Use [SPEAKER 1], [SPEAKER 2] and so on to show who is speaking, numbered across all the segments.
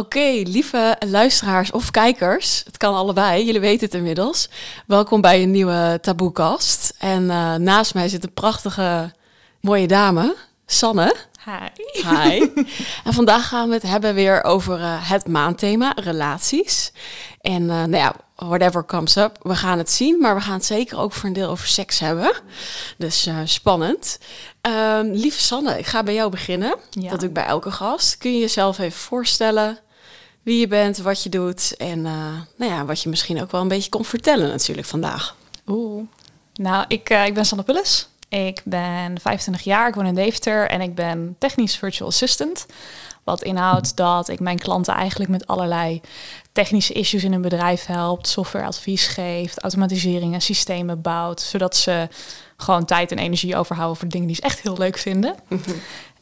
[SPEAKER 1] Oké, lieve luisteraars of kijkers, het kan allebei, jullie weten het inmiddels. Welkom bij een nieuwe Taboekast. En eh, naast mij zit een prachtige, mooie dame, Sanne.
[SPEAKER 2] Hi.
[SPEAKER 1] Hi. en vandaag gaan we het hebben weer over uh, het maandthema, relaties. En uh, nou ja, whatever comes up, we gaan het zien. Maar we gaan het zeker ook voor een deel over seks hebben. Dus spannend. Um, lieve Sanne, ik ga bij jou beginnen. Ja. Dat doe ik bij elke gast. Kun je jezelf even voorstellen wie je bent, wat je doet en nou ja, wat je misschien ook wel een beetje kon vertellen natuurlijk vandaag.
[SPEAKER 2] Oeh. Nou, ik, ik ben Sanne Pulles. Ik ben 25 jaar, ik woon in Deventer en ik ben technisch virtual assistant. Wat inhoudt dat ik mijn klanten eigenlijk met allerlei technische issues in hun bedrijf helpt, softwareadvies geeft, automatiseringen, systemen bouwt, zodat ze gewoon tijd en energie overhouden voor dingen die ze echt heel leuk vinden.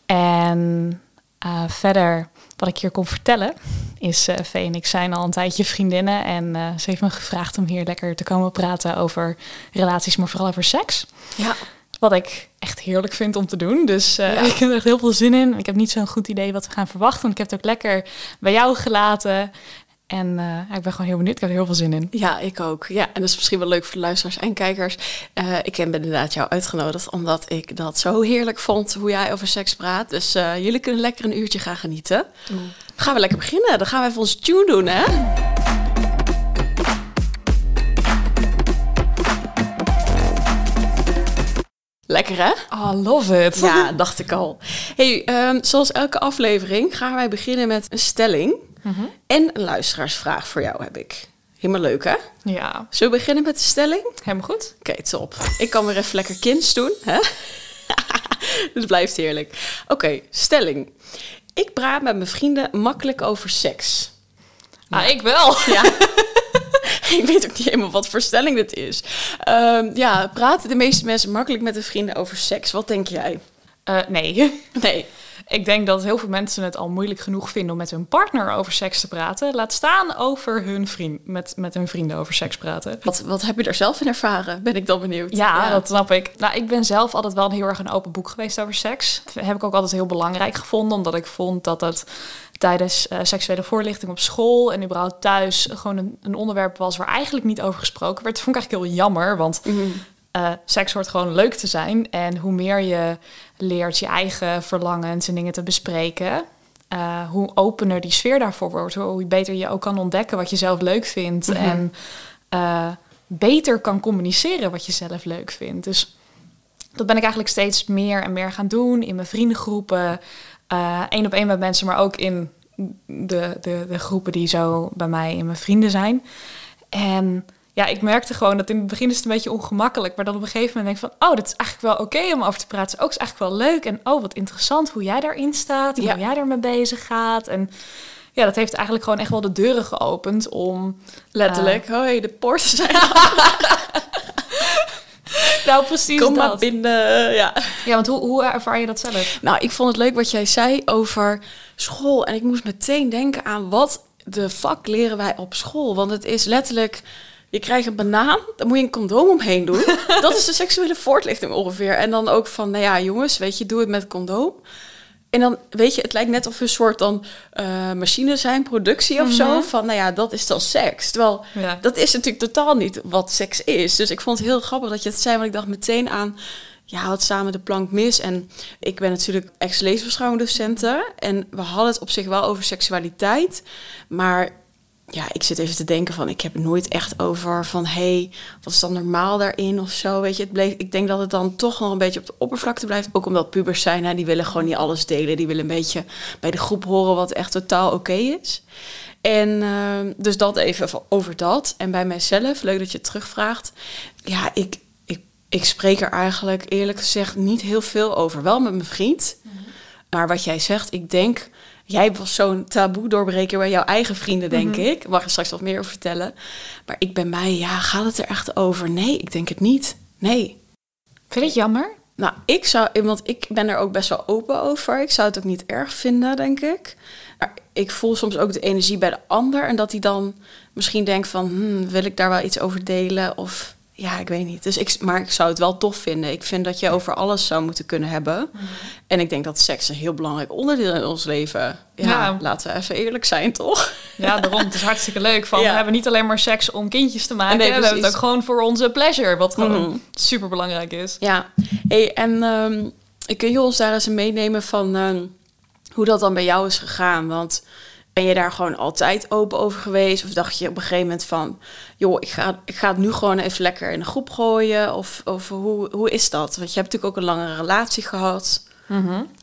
[SPEAKER 2] en uh, verder, wat ik hier kom vertellen, is uh, Vee en ik zijn al een tijdje vriendinnen. En uh, ze heeft me gevraagd om hier lekker te komen praten over relaties, maar vooral over seks.
[SPEAKER 1] Ja.
[SPEAKER 2] Wat ik echt heerlijk vind om te doen. Dus uh, ja. ik heb er echt heel veel zin in. Ik heb niet zo'n goed idee wat we gaan verwachten. Want ik heb het ook lekker bij jou gelaten. En uh, ik ben gewoon heel benieuwd. Ik heb er heel veel zin in.
[SPEAKER 1] Ja, ik ook. Ja, en dat is misschien wel leuk voor de luisteraars en kijkers. Uh, ik heb inderdaad jou uitgenodigd omdat ik dat zo heerlijk vond hoe jij over seks praat. Dus jullie kunnen lekker een uurtje gaan genieten. Mm. Gaan we lekker beginnen. Dan gaan we even ons tune doen, hè? Lekker hè?
[SPEAKER 2] Oh, love it.
[SPEAKER 1] Ja, dacht ik al. Hey, um, zoals elke aflevering gaan wij beginnen met een stelling. Mm -hmm. En een luisteraarsvraag voor jou heb ik. Helemaal leuk hè?
[SPEAKER 2] Ja.
[SPEAKER 1] Zullen we beginnen met de stelling?
[SPEAKER 2] Helemaal goed.
[SPEAKER 1] Oké, okay, top. Ik kan weer even lekker kinds doen. Hè? Het blijft heerlijk. Oké, okay, stelling. Ik praat met mijn vrienden makkelijk over seks.
[SPEAKER 2] Ah, ja. ik wel.
[SPEAKER 1] Ja. ik weet ook niet helemaal wat voor stelling dit is. Um, ja, praten de meeste mensen makkelijk met hun vrienden over seks? Wat denk jij?
[SPEAKER 2] Uh, nee.
[SPEAKER 1] Nee.
[SPEAKER 2] Ik denk dat heel veel mensen het al moeilijk genoeg vinden om met hun partner over seks te praten. Laat staan over hun vriend, met, met hun vrienden over seks praten.
[SPEAKER 1] Wat, wat heb je daar zelf in ervaren? Ben ik dan benieuwd.
[SPEAKER 2] Ja, ja, dat snap ik. Nou, ik ben zelf altijd wel heel erg een open boek geweest over seks. Dat heb ik ook altijd heel belangrijk gevonden, omdat ik vond dat het tijdens uh, seksuele voorlichting op school en überhaupt thuis gewoon een, een, onderwerp was waar eigenlijk niet over gesproken werd. Dat vond ik eigenlijk heel jammer, want mm -hmm. uh, seks hoort gewoon leuk te zijn. En hoe meer je leert je eigen verlangens en dingen te bespreken, uh, hoe opener die sfeer daarvoor wordt, hoe beter je ook kan ontdekken wat je zelf leuk vindt mm -hmm. en beter kan communiceren wat je zelf leuk vindt. Dus dat ben ik eigenlijk steeds meer en meer gaan doen in mijn vriendengroepen één uh, op één met mensen, maar ook in de, de, de groepen die zo bij mij in mijn vrienden zijn. En ja, ik merkte gewoon dat in het begin is het een beetje ongemakkelijk, maar dan op een gegeven moment denk ik van, oh, dat is eigenlijk wel oké okay om over te praten. Ook is eigenlijk wel leuk en oh, wat interessant hoe jij daarin staat en ja. hoe jij ermee bezig gaat. En ja, dat heeft eigenlijk gewoon echt wel de deuren geopend om...
[SPEAKER 1] Letterlijk, uh, hoi, de poorten zijn
[SPEAKER 2] nou, precies
[SPEAKER 1] Kom
[SPEAKER 2] dat.
[SPEAKER 1] maar binnen, ja.
[SPEAKER 2] Ja, want hoe, hoe ervaar je dat zelf?
[SPEAKER 1] Nou, ik vond het leuk wat jij zei over school. En ik moest meteen denken aan wat de fuck leren wij op school. Want het is letterlijk... Je krijgt een banaan, dan moet je een condoom omheen doen. dat is de seksuele voortlichting ongeveer. En dan ook van, nou ja, jongens, weet je, doe het met condoom. En dan, weet je, het lijkt net of een soort dan uh, machine zijn, productie of mm -hmm. zo. Van, nou ja, dat is dan seks. Terwijl, ja. dat is natuurlijk totaal niet wat seks is. Dus ik vond het heel grappig dat je het zei, want ik dacht meteen aan... Ja, had samen de plank mis. En ik ben natuurlijk ex-levensbeschouwing En we hadden het op zich wel over seksualiteit. Maar ja, ik zit even te denken van, ik heb het nooit echt over van, hey, wat is dan normaal daarin of zo, weet je. Het bleef, ik denk dat het dan toch nog een beetje op de oppervlakte blijft. Ook omdat pubers zijn, hè, die willen gewoon niet alles delen. Die willen een beetje bij de groep horen wat echt totaal oké okay is. En uh, dus dat even over dat. En bij mijzelf, leuk dat je het terugvraagt. Ja, ik, ik, ik spreek er eigenlijk eerlijk gezegd niet heel veel over. Wel met mijn vriend. Mm -hmm. Maar wat jij zegt, ik denk jij was zo'n taboe doorbreker bij jouw eigen vrienden, denk mm -hmm. ik. Mag je straks wat meer over vertellen. Maar ik ben mij, ja, gaat het er echt over? Nee, ik denk het niet. Nee.
[SPEAKER 2] Vind je het jammer?
[SPEAKER 1] Nou, ik zou, want ik ben er ook best wel open over. Ik zou het ook niet erg vinden, denk ik. Maar ik voel soms ook de energie bij de ander. En dat hij dan misschien denkt van, hmm, wil ik daar wel iets over delen? Of ja, ik weet niet. Dus ik, maar ik zou het wel tof vinden. Ik vind dat je over alles zou moeten kunnen hebben. En ik denk dat seks een heel belangrijk onderdeel in ons leven. Ja,
[SPEAKER 2] Ja.
[SPEAKER 1] laten we even eerlijk zijn, toch?
[SPEAKER 2] Ja, daarom. Het is hartstikke leuk. Van,
[SPEAKER 1] Ja.
[SPEAKER 2] We hebben niet alleen maar seks om kindjes te maken.
[SPEAKER 1] Nee,
[SPEAKER 2] we hebben het ook gewoon voor onze pleasure. Wat gewoon
[SPEAKER 1] Mhm.
[SPEAKER 2] super belangrijk is.
[SPEAKER 1] Ja. Hey, en ehm, kun je ons daar eens een meenemen van ehm, hoe dat dan bij jou is gegaan? Want ben je daar gewoon altijd open over geweest? Of dacht je op een gegeven moment van... joh, ik ga, ik ga het nu gewoon even lekker in een groep gooien? Of, of hoe, hoe is dat? Want je hebt natuurlijk ook een lange relatie gehad.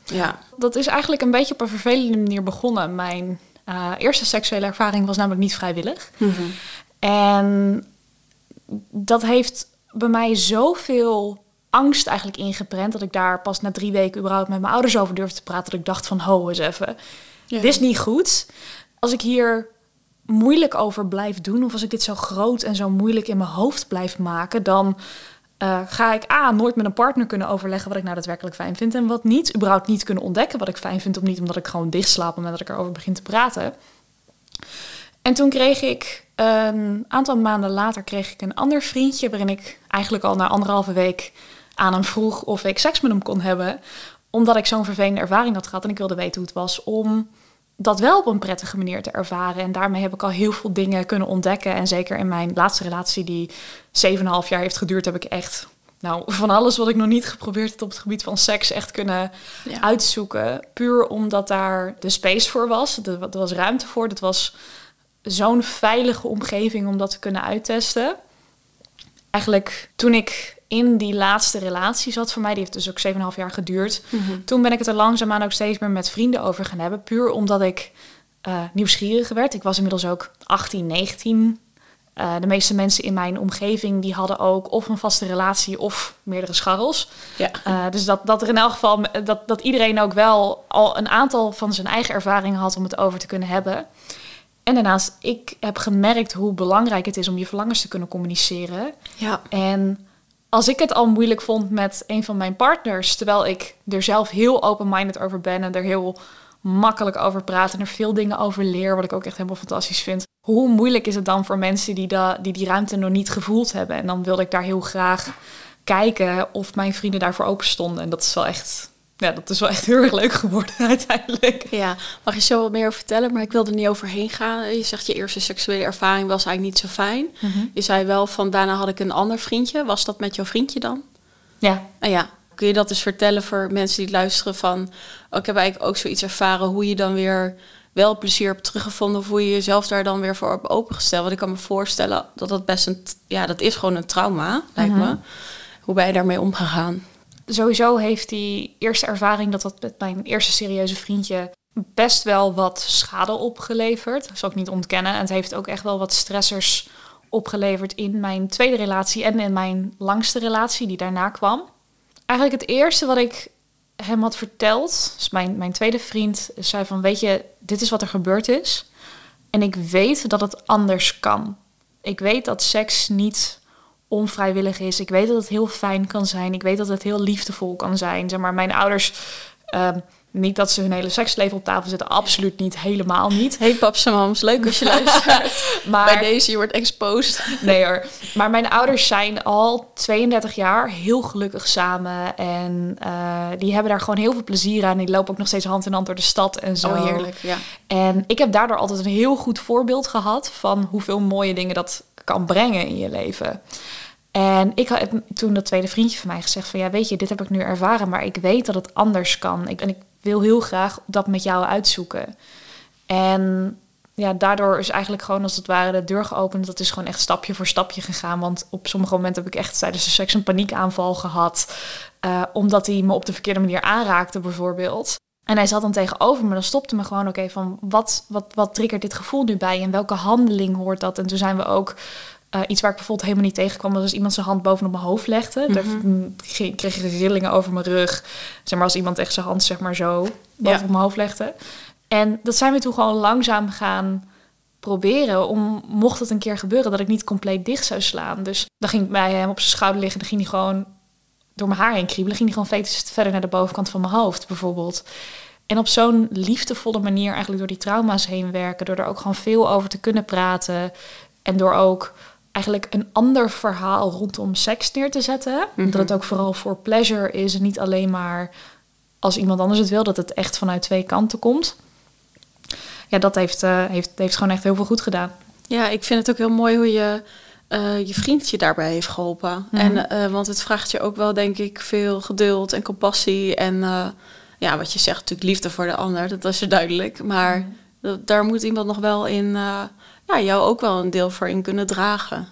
[SPEAKER 1] Ja.
[SPEAKER 2] Dat is eigenlijk een beetje op een vervelende manier begonnen. Mijn eh, eerste seksuele ervaring was namelijk niet vrijwillig. En dat heeft bij mij zoveel angst eigenlijk ingeprent... dat ik daar pas na drie weken überhaupt met mijn ouders over durfde te praten... dat ik dacht van, ho eens even, dit is niet goed. Als ik hier moeilijk over blijf doen... of als ik dit zo groot en zo moeilijk in mijn hoofd blijf maken... dan eh, ga ik A, nooit met een partner kunnen overleggen... wat ik nou daadwerkelijk fijn vind en wat niet. Überhaupt niet kunnen ontdekken wat ik fijn vind... of niet omdat ik gewoon het moment dat ik erover begin te praten... En toen kreeg ik een aantal maanden later kreeg ik een ander vriendje, waarin ik eigenlijk al na anderhalve week aan hem vroeg of ik seks met hem kon hebben, omdat ik zo'n vervelende ervaring had gehad en ik wilde weten hoe het was om dat wel op een prettige manier te ervaren. En daarmee heb ik al heel veel dingen kunnen ontdekken. En zeker in mijn laatste relatie, die 7,5 jaar heeft geduurd, heb ik echt nou, van alles wat ik nog niet geprobeerd heb op het gebied van seks echt kunnen
[SPEAKER 1] Ja.
[SPEAKER 2] uitzoeken. Puur omdat daar de space voor was. Er er was ruimte voor. Het was zo'n veilige omgeving om dat te kunnen uittesten. Eigenlijk toen ik in die laatste relatie zat, voor mij, die heeft dus ook 7,5 jaar geduurd. Toen ben ik het er langzaamaan ook steeds meer met vrienden over gaan hebben. Puur omdat ik eh nieuwsgierig werd. Ik was inmiddels ook 18, 19. Eh, de meeste mensen in mijn omgeving die hadden ook of een vaste relatie of meerdere scharrels.
[SPEAKER 1] Ja.
[SPEAKER 2] Eh, dus dat, dat er in elk geval dat, dat iedereen ook wel al een aantal van zijn eigen ervaringen had om het over te kunnen hebben. En daarnaast, ik heb gemerkt hoe belangrijk het is om je verlangens te kunnen communiceren.
[SPEAKER 1] Ja.
[SPEAKER 2] En als ik het al moeilijk vond met een van mijn partners, terwijl ik er zelf heel open-minded over ben en er heel makkelijk over praat en er veel dingen over leer, wat ik ook echt helemaal fantastisch vind. Hoe moeilijk is het dan voor mensen die, die die ruimte nog niet gevoeld hebben? En dan wilde ik daar heel graag kijken of mijn vrienden daarvoor open stonden. En dat is wel echt, ja, dat is wel echt heel erg leuk geworden uiteindelijk.
[SPEAKER 1] Ja, mag je zo wat meer over vertellen? Maar ik wilde er niet overheen gaan. Je zegt je eerste seksuele ervaring was eigenlijk niet zo fijn. Je zei wel van daarna had ik een ander vriendje. Was dat met jouw vriendje dan?
[SPEAKER 2] Ja,
[SPEAKER 1] Nou ja, kun je dat eens vertellen voor mensen die luisteren van... Oh, ik heb eigenlijk ook zoiets ervaren hoe je dan weer wel plezier hebt teruggevonden... of hoe je jezelf daar dan weer voor hebt opengesteld. Want ik kan me voorstellen dat dat best een... Ja, dat is gewoon een trauma, lijkt me. Hoe ben je daarmee omgegaan?
[SPEAKER 2] Sowieso heeft die eerste ervaring dat dat met mijn eerste serieuze vriendje best wel wat schade opgeleverd. Dat zal ik niet ontkennen. En het heeft ook echt wel wat stressors opgeleverd in mijn tweede relatie en in mijn langste relatie die daarna kwam. Eigenlijk het eerste wat ik hem had verteld, dus mijn, mijn tweede vriend zei van weet je, dit is wat er gebeurd is. En ik weet dat het anders kan. Ik weet dat seks niet onvrijwillig is. Ik weet dat het heel fijn kan zijn. Ik weet dat het heel liefdevol kan zijn. Zeg maar, mijn ouders, ehm, niet dat ze hun hele seksleven op tafel zetten, absoluut niet, helemaal niet.
[SPEAKER 1] Hey paps en mams, leuk als je luistert.
[SPEAKER 2] Maar
[SPEAKER 1] Bij deze, je wordt exposed.
[SPEAKER 2] Nee hoor. Maar mijn ouders zijn al 32 jaar heel gelukkig samen. En eh, die hebben daar gewoon heel veel plezier aan. Die lopen ook nog steeds hand in hand door de stad en zo.
[SPEAKER 1] Oh, heerlijk, ja.
[SPEAKER 2] En ik heb daardoor altijd een heel goed voorbeeld gehad van hoeveel mooie dingen dat kan brengen in je leven. En ik had toen dat tweede vriendje van mij gezegd van ja, weet je, dit heb ik nu ervaren, maar ik weet dat het anders kan. Ik, en ik wil heel graag dat met jou uitzoeken. En ja, daardoor is eigenlijk gewoon als het ware de deur geopend. Dat is gewoon echt stapje voor stapje gegaan. Want op sommige momenten heb ik echt tijdens de seks een paniekaanval gehad. eh, omdat hij me op de verkeerde manier aanraakte bijvoorbeeld. En hij zat dan tegenover me. Dan stopte me gewoon oké van wat, wat, wat triggert dit gevoel nu bij? En welke handeling hoort dat? En toen zijn we ook eh, iets waar ik bijvoorbeeld helemaal niet tegenkwam. was als iemand zijn hand bovenop mijn hoofd legde. Daar ging- kreeg ik rillingen over mijn rug. Zeg maar als iemand echt zijn hand zeg maar zo bovenop mijn hoofd legde. En dat zijn we toen gewoon langzaam gaan proberen. Om, mocht het een keer gebeuren, dat ik niet compleet dicht zou slaan. Dus dan ging ik bij hem op zijn schouder liggen. Dan ging hij gewoon door mijn haar heen kriebelen. ging hij gewoon fetus verder naar de bovenkant van mijn hoofd, bijvoorbeeld. En op zo'n liefdevolle manier eigenlijk door die trauma's heen werken. Door er ook gewoon veel over te kunnen praten. En door ook eigenlijk een ander verhaal rondom seks neer te zetten.
[SPEAKER 1] Mhm.
[SPEAKER 2] Dat het ook vooral voor pleasure is en niet alleen maar als iemand anders het wil, dat het echt vanuit twee kanten komt. Ja, dat heeft, eh, heeft, heeft gewoon echt heel veel goed gedaan.
[SPEAKER 1] Ja, ik vind het ook heel mooi hoe je eh, je vriendje daarbij heeft geholpen.
[SPEAKER 2] Mhm.
[SPEAKER 1] En, eh, want het vraagt je ook wel, denk ik, veel geduld en compassie. En ja, wat je zegt, natuurlijk liefde voor de ander, dat is er duidelijk. Maar
[SPEAKER 2] Mhm.
[SPEAKER 1] dat- daar moet iemand nog wel in, ja, jou ook wel een deel voor in kunnen dragen.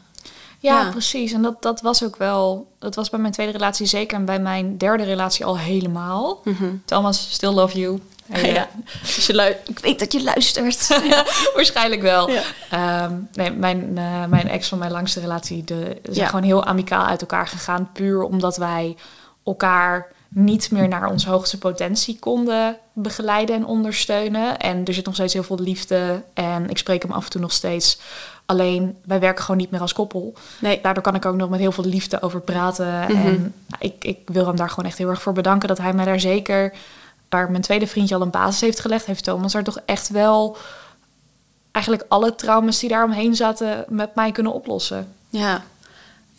[SPEAKER 2] Ja,
[SPEAKER 1] Ja.
[SPEAKER 2] precies. En dat, dat was ook wel, dat was bij mijn tweede relatie zeker en bij mijn derde relatie al helemaal. Thomas, still love you. Hey,
[SPEAKER 1] Ja. Dus je lu- ik weet dat je luistert.
[SPEAKER 2] Waarschijnlijk wel. Ehm, nee, mijn, eh, mijn ex van mijn langste relatie, de, zijn gewoon heel amicaal uit elkaar gegaan. Puur omdat wij elkaar niet meer naar onze hoogste potentie konden begeleiden en ondersteunen. En er zit nog steeds heel veel liefde. En ik spreek hem af en toe nog steeds. Alleen, wij werken gewoon niet meer als koppel.
[SPEAKER 1] Nee.
[SPEAKER 2] Daardoor kan ik ook nog met heel veel liefde over praten.
[SPEAKER 1] Mhm.
[SPEAKER 2] En ik, ik wil hem daar gewoon echt heel erg voor bedanken dat hij mij daar zeker, waar mijn tweede vriendje al een basis heeft gelegd, heeft Thomas daar toch echt wel eigenlijk alle trauma's die daar omheen zaten met mij kunnen oplossen.
[SPEAKER 1] Ja.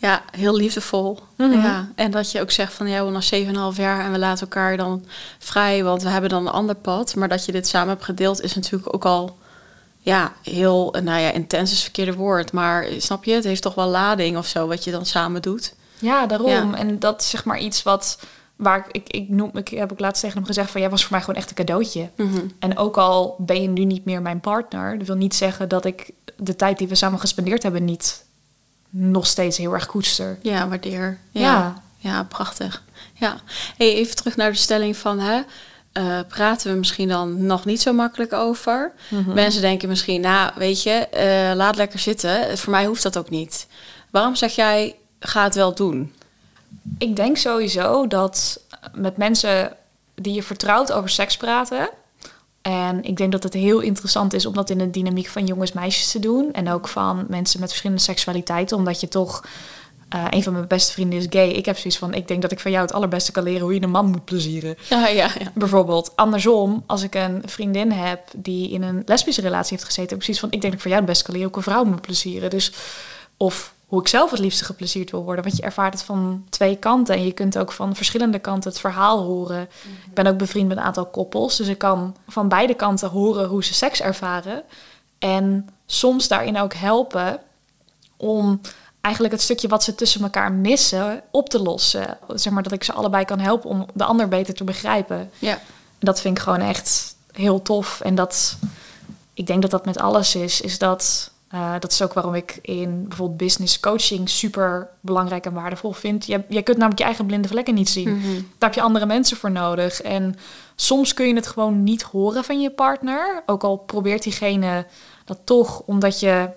[SPEAKER 1] Ja, heel liefdevol.
[SPEAKER 2] Mhm.
[SPEAKER 1] Ja. En dat je ook zegt van ja, we nog 7,5 jaar en we laten elkaar dan vrij, want we hebben dan een ander pad. Maar dat je dit samen hebt gedeeld is natuurlijk ook al ja, heel, nou ja, intens is het verkeerde woord. Maar snap je, het heeft toch wel lading of zo wat je dan samen doet.
[SPEAKER 2] Ja, daarom.
[SPEAKER 1] Ja.
[SPEAKER 2] En dat is zeg maar iets wat waar ik, ik, ik noem, ik heb ook laatst tegen hem gezegd van jij was voor mij gewoon echt een cadeautje. En ook al ben je nu niet meer mijn partner, dat wil niet zeggen dat ik de tijd die we samen gespendeerd hebben niet nog steeds heel erg koester.
[SPEAKER 1] Ja, waardeer. Ja,
[SPEAKER 2] Ja.
[SPEAKER 1] ja. prachtig. Ja. Hey, even terug naar de stelling van, hè, eh, praten we misschien dan nog niet zo makkelijk over? Mensen denken misschien, nou, weet je, eh, laat lekker zitten. Voor mij hoeft dat ook niet. Waarom zeg jij, ga het wel doen?
[SPEAKER 2] Ik denk sowieso dat met mensen die je vertrouwt over seks praten. En ik denk dat het heel interessant is om dat in de dynamiek van jongens meisjes te doen. En ook van mensen met verschillende seksualiteiten. Omdat je toch... eh, een van mijn beste vrienden is gay. Ik heb zoiets van, ik denk dat ik van jou het allerbeste kan leren hoe je een man moet plezieren.
[SPEAKER 1] Ja, ja, ja.
[SPEAKER 2] Bijvoorbeeld, andersom, als ik een vriendin heb die in een lesbische relatie heeft gezeten, heb ik precies van, ik denk dat ik voor jou het beste kan leren hoe ik een vrouw moet plezieren. Dus, of hoe ik zelf het liefste geplezierd wil worden. Want je ervaart het van twee kanten en je kunt ook van verschillende kanten het verhaal horen. Ik ben ook bevriend met een aantal koppels, dus ik kan van beide kanten horen hoe ze seks ervaren. En soms daarin ook helpen om eigenlijk het stukje wat ze tussen elkaar missen op te lossen. Zeg maar dat ik ze allebei kan helpen om de ander beter te begrijpen.
[SPEAKER 1] ja.
[SPEAKER 2] Dat vind ik gewoon echt heel tof. En dat, ik denk dat dat met alles is. Is dat, eh, dat is ook waarom ik in bijvoorbeeld business coaching super belangrijk en waardevol vind. Je, je kunt namelijk je eigen blinde vlekken niet zien.
[SPEAKER 1] Mhm.
[SPEAKER 2] Daar heb je andere mensen voor nodig. En soms kun je het gewoon niet horen van je partner. Ook al probeert diegene dat toch, omdat je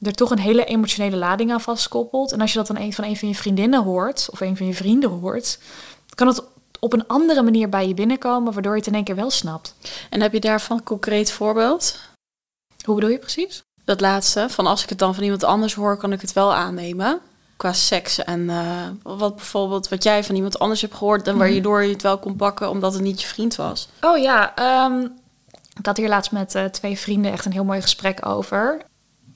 [SPEAKER 2] er toch een hele emotionele lading aan vastkoppelt. En als je dat dan een van een van je vriendinnen hoort, of een van je vrienden hoort, kan het op een andere manier bij je binnenkomen, waardoor je het in één keer wel snapt.
[SPEAKER 1] En heb je daarvan een concreet voorbeeld?
[SPEAKER 2] Hoe bedoel je precies?
[SPEAKER 1] Dat laatste, van als ik het dan van iemand anders hoor, kan ik het wel aannemen. Qua seks en eh, wat bijvoorbeeld wat jij van iemand anders hebt gehoord en waardoor je het wel kon pakken omdat het niet je vriend was.
[SPEAKER 2] Oh ja, ehm, ik had hier laatst met eh, twee vrienden echt een heel mooi gesprek over.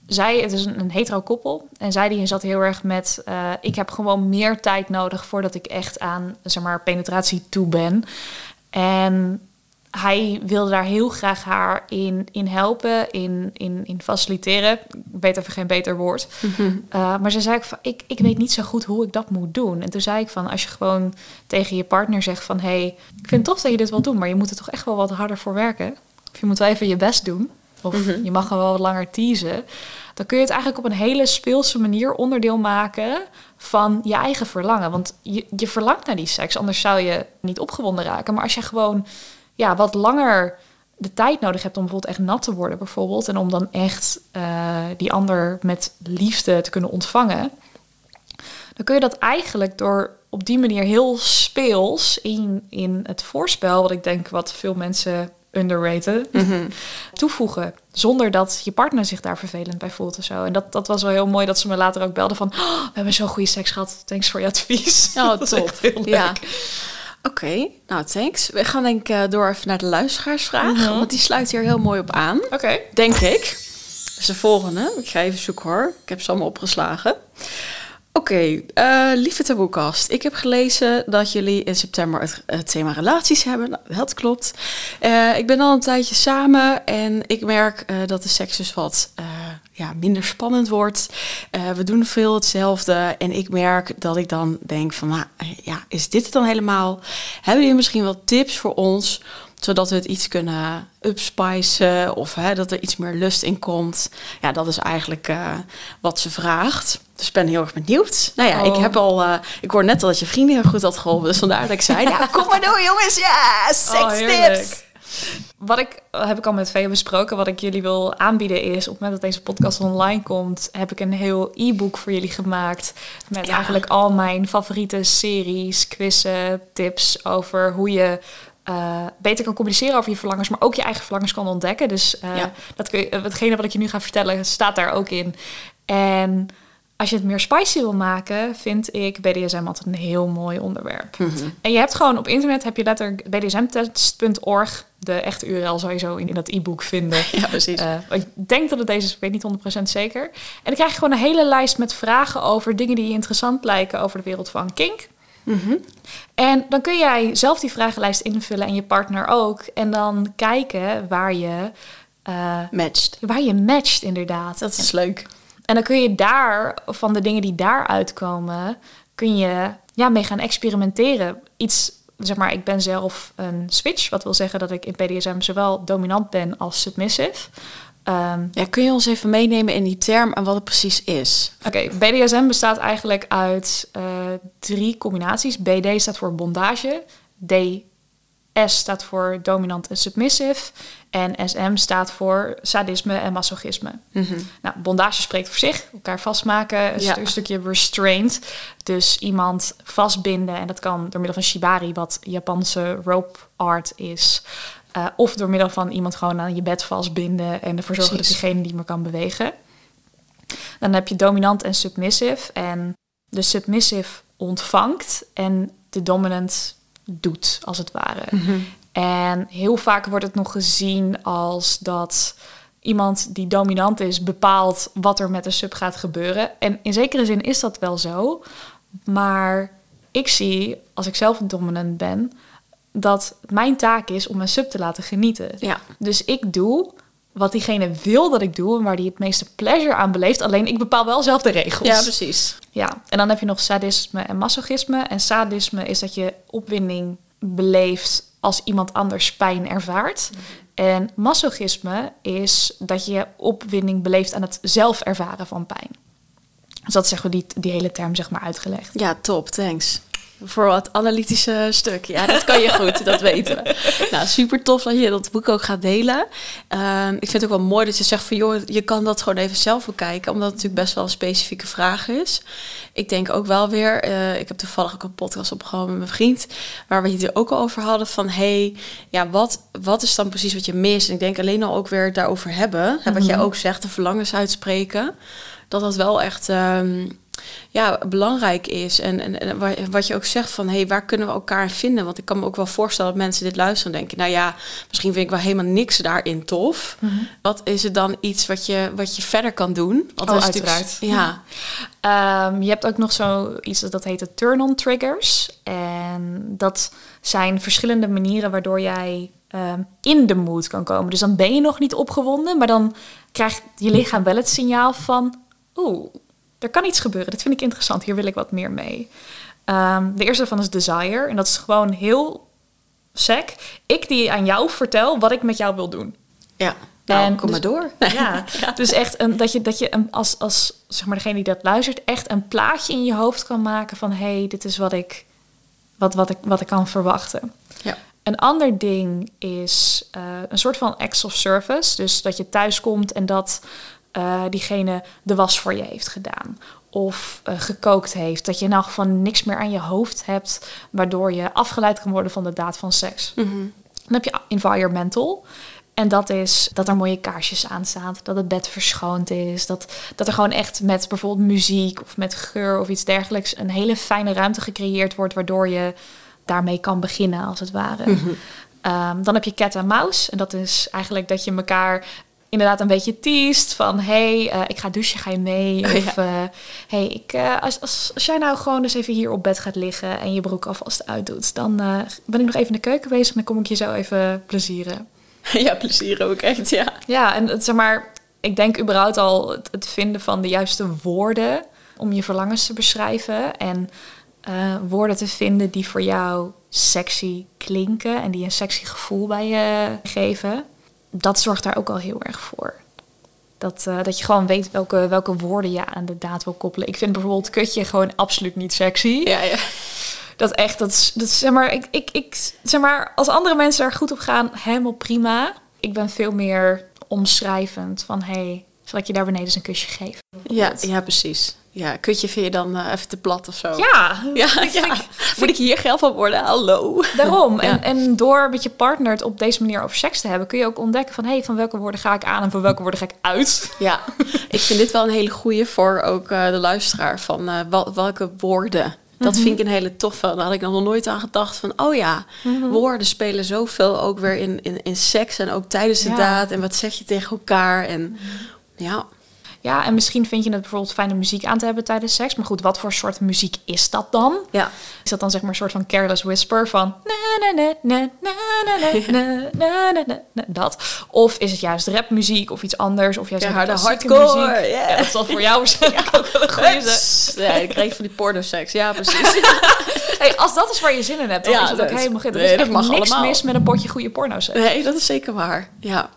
[SPEAKER 2] Zij, het is een, een hetero koppel, en zij die zat heel erg met... eh, ik heb gewoon meer tijd nodig voordat ik echt aan, zeg maar, penetratie toe ben. En hij wilde daar heel graag haar in, in helpen, in, in, in faciliteren. Ik weet even geen beter woord. Uh, maar ze zei ook van, ik, ik weet niet zo goed hoe ik dat moet doen. En toen zei ik van, als je gewoon tegen je partner zegt van... hé, hey, ik vind het tof dat je dit wil doen, maar je moet er toch echt wel wat harder voor werken. Of je moet wel even je best doen. Of je mag wel wat langer teasen. Dan kun je het eigenlijk op een hele speelse manier onderdeel maken van je eigen verlangen. Want je, je verlangt naar die seks, anders zou je niet opgewonden raken. Maar als je gewoon ja, wat langer de tijd nodig hebt om bijvoorbeeld echt nat te worden, bijvoorbeeld. En om dan echt uh, die ander met liefde te kunnen ontvangen. Dan kun je dat eigenlijk door op die manier heel speels in, in het voorspel, wat ik denk wat veel mensen underraten, mm -hmm. toevoegen. Zonder dat je partner zich daar vervelend bij voelt of zo. En dat, dat was wel heel mooi dat ze me later ook belden van... Oh, we hebben zo'n goede seks gehad, thanks voor je advies.
[SPEAKER 1] Oh, top. Ja. Oké, okay, nou thanks. We gaan denk ik door even naar de luisteraarsvraag. -hmm. Want die sluit hier heel mooi op aan.
[SPEAKER 2] Oké. Okay.
[SPEAKER 1] Denk ik. is de volgende. Ik ga even zoeken hoor. Ik heb ze allemaal opgeslagen. Oké, eh, lieve taboekast. Ik heb gelezen dat jullie in september het, het thema relaties hebben. Nou, dat klopt. Eh, ik ben al een tijdje samen en ik merk eh, dat de seks dus wat ja, minder spannend wordt. we doen veel hetzelfde en ik merk dat ik dan denk van, nou, ja, is dit het dan helemaal? Hebben jullie misschien wel tips voor ons zodat we het iets kunnen upspicen of hè, dat er iets meer lust in komt. Ja, dat is eigenlijk uh, wat ze vraagt. Dus ik ben heel erg benieuwd. Nou ja, ik
[SPEAKER 2] Oh.
[SPEAKER 1] heb al, uh, ik hoor net al dat je vriendin heel goed had geholpen. Dus vandaar dat ik zei, ja, kom maar door jongens. Ja,
[SPEAKER 2] Oh,
[SPEAKER 1] seks
[SPEAKER 2] heerlijk.
[SPEAKER 1] tips.
[SPEAKER 2] Wat ik, heb ik al met Vee besproken, wat ik jullie wil aanbieden is, op het moment dat deze podcast online komt, heb ik een heel e-book voor jullie gemaakt. Met
[SPEAKER 1] Ja.
[SPEAKER 2] eigenlijk al mijn favoriete series, quizzen, tips over hoe je eh, beter kan communiceren over je verlangens, maar ook je eigen verlangens kan ontdekken. Dus eh,
[SPEAKER 1] Ja.
[SPEAKER 2] dat kun je, hetgene wat ik je nu ga vertellen, staat daar ook in. En als je het meer spicy wil maken, vind ik BDSM altijd een heel mooi onderwerp. En je hebt gewoon op internet heb je letterlijk bdsmtest.org, de echte URL sowieso in, in dat e-book vinden.
[SPEAKER 1] Ja, precies.
[SPEAKER 2] Eh, ik denk dat het deze is, ik weet niet 100% zeker. En dan krijg je gewoon een hele lijst met vragen over dingen die je interessant lijken over de wereld van kink.
[SPEAKER 1] Mhm.
[SPEAKER 2] En dan kun jij zelf die vragenlijst invullen en je partner ook. En dan kijken waar je, eh,
[SPEAKER 1] Matched.
[SPEAKER 2] waar je matcht inderdaad.
[SPEAKER 1] Dat is leuk.
[SPEAKER 2] En dan kun je daar, van de dingen die daaruit komen, kun je ja, mee gaan experimenteren. Iets, zeg maar, ik ben zelf een switch. Wat wil zeggen dat ik in BDSM zowel dominant ben als submissive. Ehm,
[SPEAKER 1] Ja, kun je ons even meenemen in die term en wat het precies is?
[SPEAKER 2] Oké, BDSM bestaat eigenlijk uit eh, drie combinaties. BD staat voor bondage, DS staat voor dominant en submissive en SM staat voor sadisme en masochisme. Nou, bondage spreekt voor zich, elkaar vastmaken, een,
[SPEAKER 1] Ja.
[SPEAKER 2] een stukje restraint. Dus iemand vastbinden en dat kan door middel van shibari, wat Japanse rope art is. Eh, of door middel van iemand gewoon aan je bed vastbinden en ervoor zorgen
[SPEAKER 1] Precies.
[SPEAKER 2] dat diegene niet meer kan bewegen. Dan heb je dominant en submissive. En de submissive ontvangt en de dominant doet, als het ware. En heel vaak wordt het nog gezien als dat iemand die dominant is bepaalt wat er met de sub gaat gebeuren. En in zekere zin is dat wel zo. Maar ik zie, als ik zelf een dominant ben, dat mijn taak is om mijn sub te laten genieten.
[SPEAKER 1] Ja.
[SPEAKER 2] Dus ik doe wat diegene wil dat ik doe en waar die het meeste pleasure aan beleeft. Alleen ik bepaal wel zelf de regels.
[SPEAKER 1] Ja, precies.
[SPEAKER 2] Ja, en dan heb je nog sadisme en masochisme. En sadisme is dat je opwinding beleeft als iemand anders pijn ervaart. En masochisme is dat je opwinding beleeft aan het zelf ervaren van pijn. Dus dat is zeg maar die, die hele term zeg maar uitgelegd.
[SPEAKER 1] Ja, top, thanks. Voor wat analytische stuk. Ja, dat kan je goed, dat weten we. Nou, super tof dat je dat boek ook gaat delen. Ehm, ik vind het ook wel mooi dat je zegt van... joh, je kan dat gewoon even zelf bekijken... omdat het natuurlijk best wel een specifieke vraag is. Ik denk ook wel weer... eh, ik heb toevallig ook een podcast opgenomen met mijn vriend... waar we het er ook al over hadden van... hey, ja, wat, wat is dan precies wat je mist? En ik denk alleen al ook weer daarover hebben... hè, wat jij ook zegt, de verlangens uitspreken... dat dat wel echt... ehm, ja, belangrijk is. En, en, en wa- wat je ook zegt van, hé, hey, waar kunnen we elkaar vinden? Want ik kan me ook wel voorstellen dat mensen dit luisteren en denken... nou ja, misschien vind ik wel helemaal niks daarin tof. Wat is er dan iets wat je, wat je verder kan doen? Want
[SPEAKER 2] Oh, uiteraard.
[SPEAKER 1] Ja,
[SPEAKER 2] Ehm, je hebt ook nog zoiets dat heet de turn-on triggers. En dat zijn verschillende manieren waardoor jij ehm, in de mood kan komen. Dus dan ben je nog niet opgewonden, maar dan krijgt je lichaam wel het signaal van... Oeh, er kan iets gebeuren. Dit vind ik interessant. Hier wil ik wat meer mee. Ehm, de eerste van is desire. En dat is gewoon heel sec. Ik die aan jou vertel wat ik met jou wil doen.
[SPEAKER 1] ja. Nou,
[SPEAKER 2] En
[SPEAKER 1] kom
[SPEAKER 2] dus-
[SPEAKER 1] maar door.
[SPEAKER 2] Ja, dus echt een, dat je, dat je een, als, als zeg maar degene die dat luistert, echt een plaatje in je hoofd kan maken van hé, hey, dit is wat ik, wat, wat, ik, wat ik kan verwachten.
[SPEAKER 1] Ja.
[SPEAKER 2] Een ander ding is eh, een soort van acts of service. Dus dat je thuis komt en dat eh, diegene de was voor je heeft gedaan. Of eh, gekookt heeft. Dat je in elk geval niks meer aan je hoofd hebt. Waardoor je afgeleid kan worden van de daad van seks.
[SPEAKER 1] Mhm.
[SPEAKER 2] Dan heb je environmental. En dat is dat er mooie kaarsjes aan staan. Dat het bed verschoond is. Dat, dat er gewoon echt met bijvoorbeeld muziek of met geur of iets dergelijks... een hele fijne ruimte gecreëerd wordt... waardoor je daarmee kan beginnen, als het ware. Ehm, dan heb je cat en mouse. En dat is eigenlijk dat je elkaar inderdaad een beetje teest van... hey, eh, ik ga douchen, ga je mee?
[SPEAKER 1] Oh,
[SPEAKER 2] Of eh, hey, ik, eh, als, als, als jij nou gewoon eens even hier op bed gaat liggen... en je broek alvast uitdoet... dan ben ik nog even in de keuken bezig... en dan kom ik je zo even plezieren.
[SPEAKER 1] Ja, plezier ook echt, ja.
[SPEAKER 2] Ja, en het, zeg maar, ik denk überhaupt al het, het vinden van de juiste woorden om je verlangens te beschrijven en woorden te vinden die voor jou sexy klinken en die een sexy gevoel bij je geven. Dat zorgt daar ook al heel erg voor. Dat, eh, dat je gewoon weet welke, welke woorden je aan de daad wil koppelen. Ik vind bijvoorbeeld kutje gewoon absoluut niet sexy.
[SPEAKER 1] Ja, ja.
[SPEAKER 2] Dat echt, dat, is- dat is, zeg maar, ik, ik, ik, zeg maar, als andere mensen daar goed op gaan, helemaal prima. Ik ben veel meer omschrijvend van, hey, zal ik je daar beneden eens een kusje geven?
[SPEAKER 1] Ja, ja, precies. Ja, kutje vind je dan eh, even te plat of zo.
[SPEAKER 2] Ja,
[SPEAKER 1] ja, ja. Moet ik hier geld van worden? Hallo.
[SPEAKER 2] daarom.
[SPEAKER 1] Ja.
[SPEAKER 2] En, en door met je partner het op deze manier over seks te hebben, kun je ook ontdekken van, hey, van welke woorden ga ik aan en van welke woorden ga ik uit?
[SPEAKER 1] Ja, ik vind dit wel een hele goeie voor ook eh, de luisteraar van eh, wel- welke woorden. Dat vind ik een hele toffe. Daar had ik nog nooit aan gedacht van, oh ja, woorden spelen zoveel ook weer in, in, in seks en ook tijdens de
[SPEAKER 2] Ja.
[SPEAKER 1] daad. En wat zeg je tegen elkaar? En ja.
[SPEAKER 2] Ja, en misschien vind je het bijvoorbeeld fijne muziek aan te hebben tijdens seks. Maar goed, wat voor soort muziek is dat dan?
[SPEAKER 1] Ja.
[SPEAKER 2] Is dat dan zeg maar een soort van careless whisper van... Dat. Of is het juist rapmuziek of iets anders? Of juist
[SPEAKER 1] harde hardcore.
[SPEAKER 2] Muziek.
[SPEAKER 1] Ja,
[SPEAKER 2] dat zal voor jou waarschijnlijk ja. ook wel een goede...
[SPEAKER 1] Ja, ik kreeg van die porno seks, Ja, precies.
[SPEAKER 2] hey, als dat is waar je zin in hebt, dan is het ook helemaal geen... Er is
[SPEAKER 1] nee,
[SPEAKER 2] echt niks mis met een potje goede porno seks.
[SPEAKER 1] Nee, dat is zeker waar. Ja.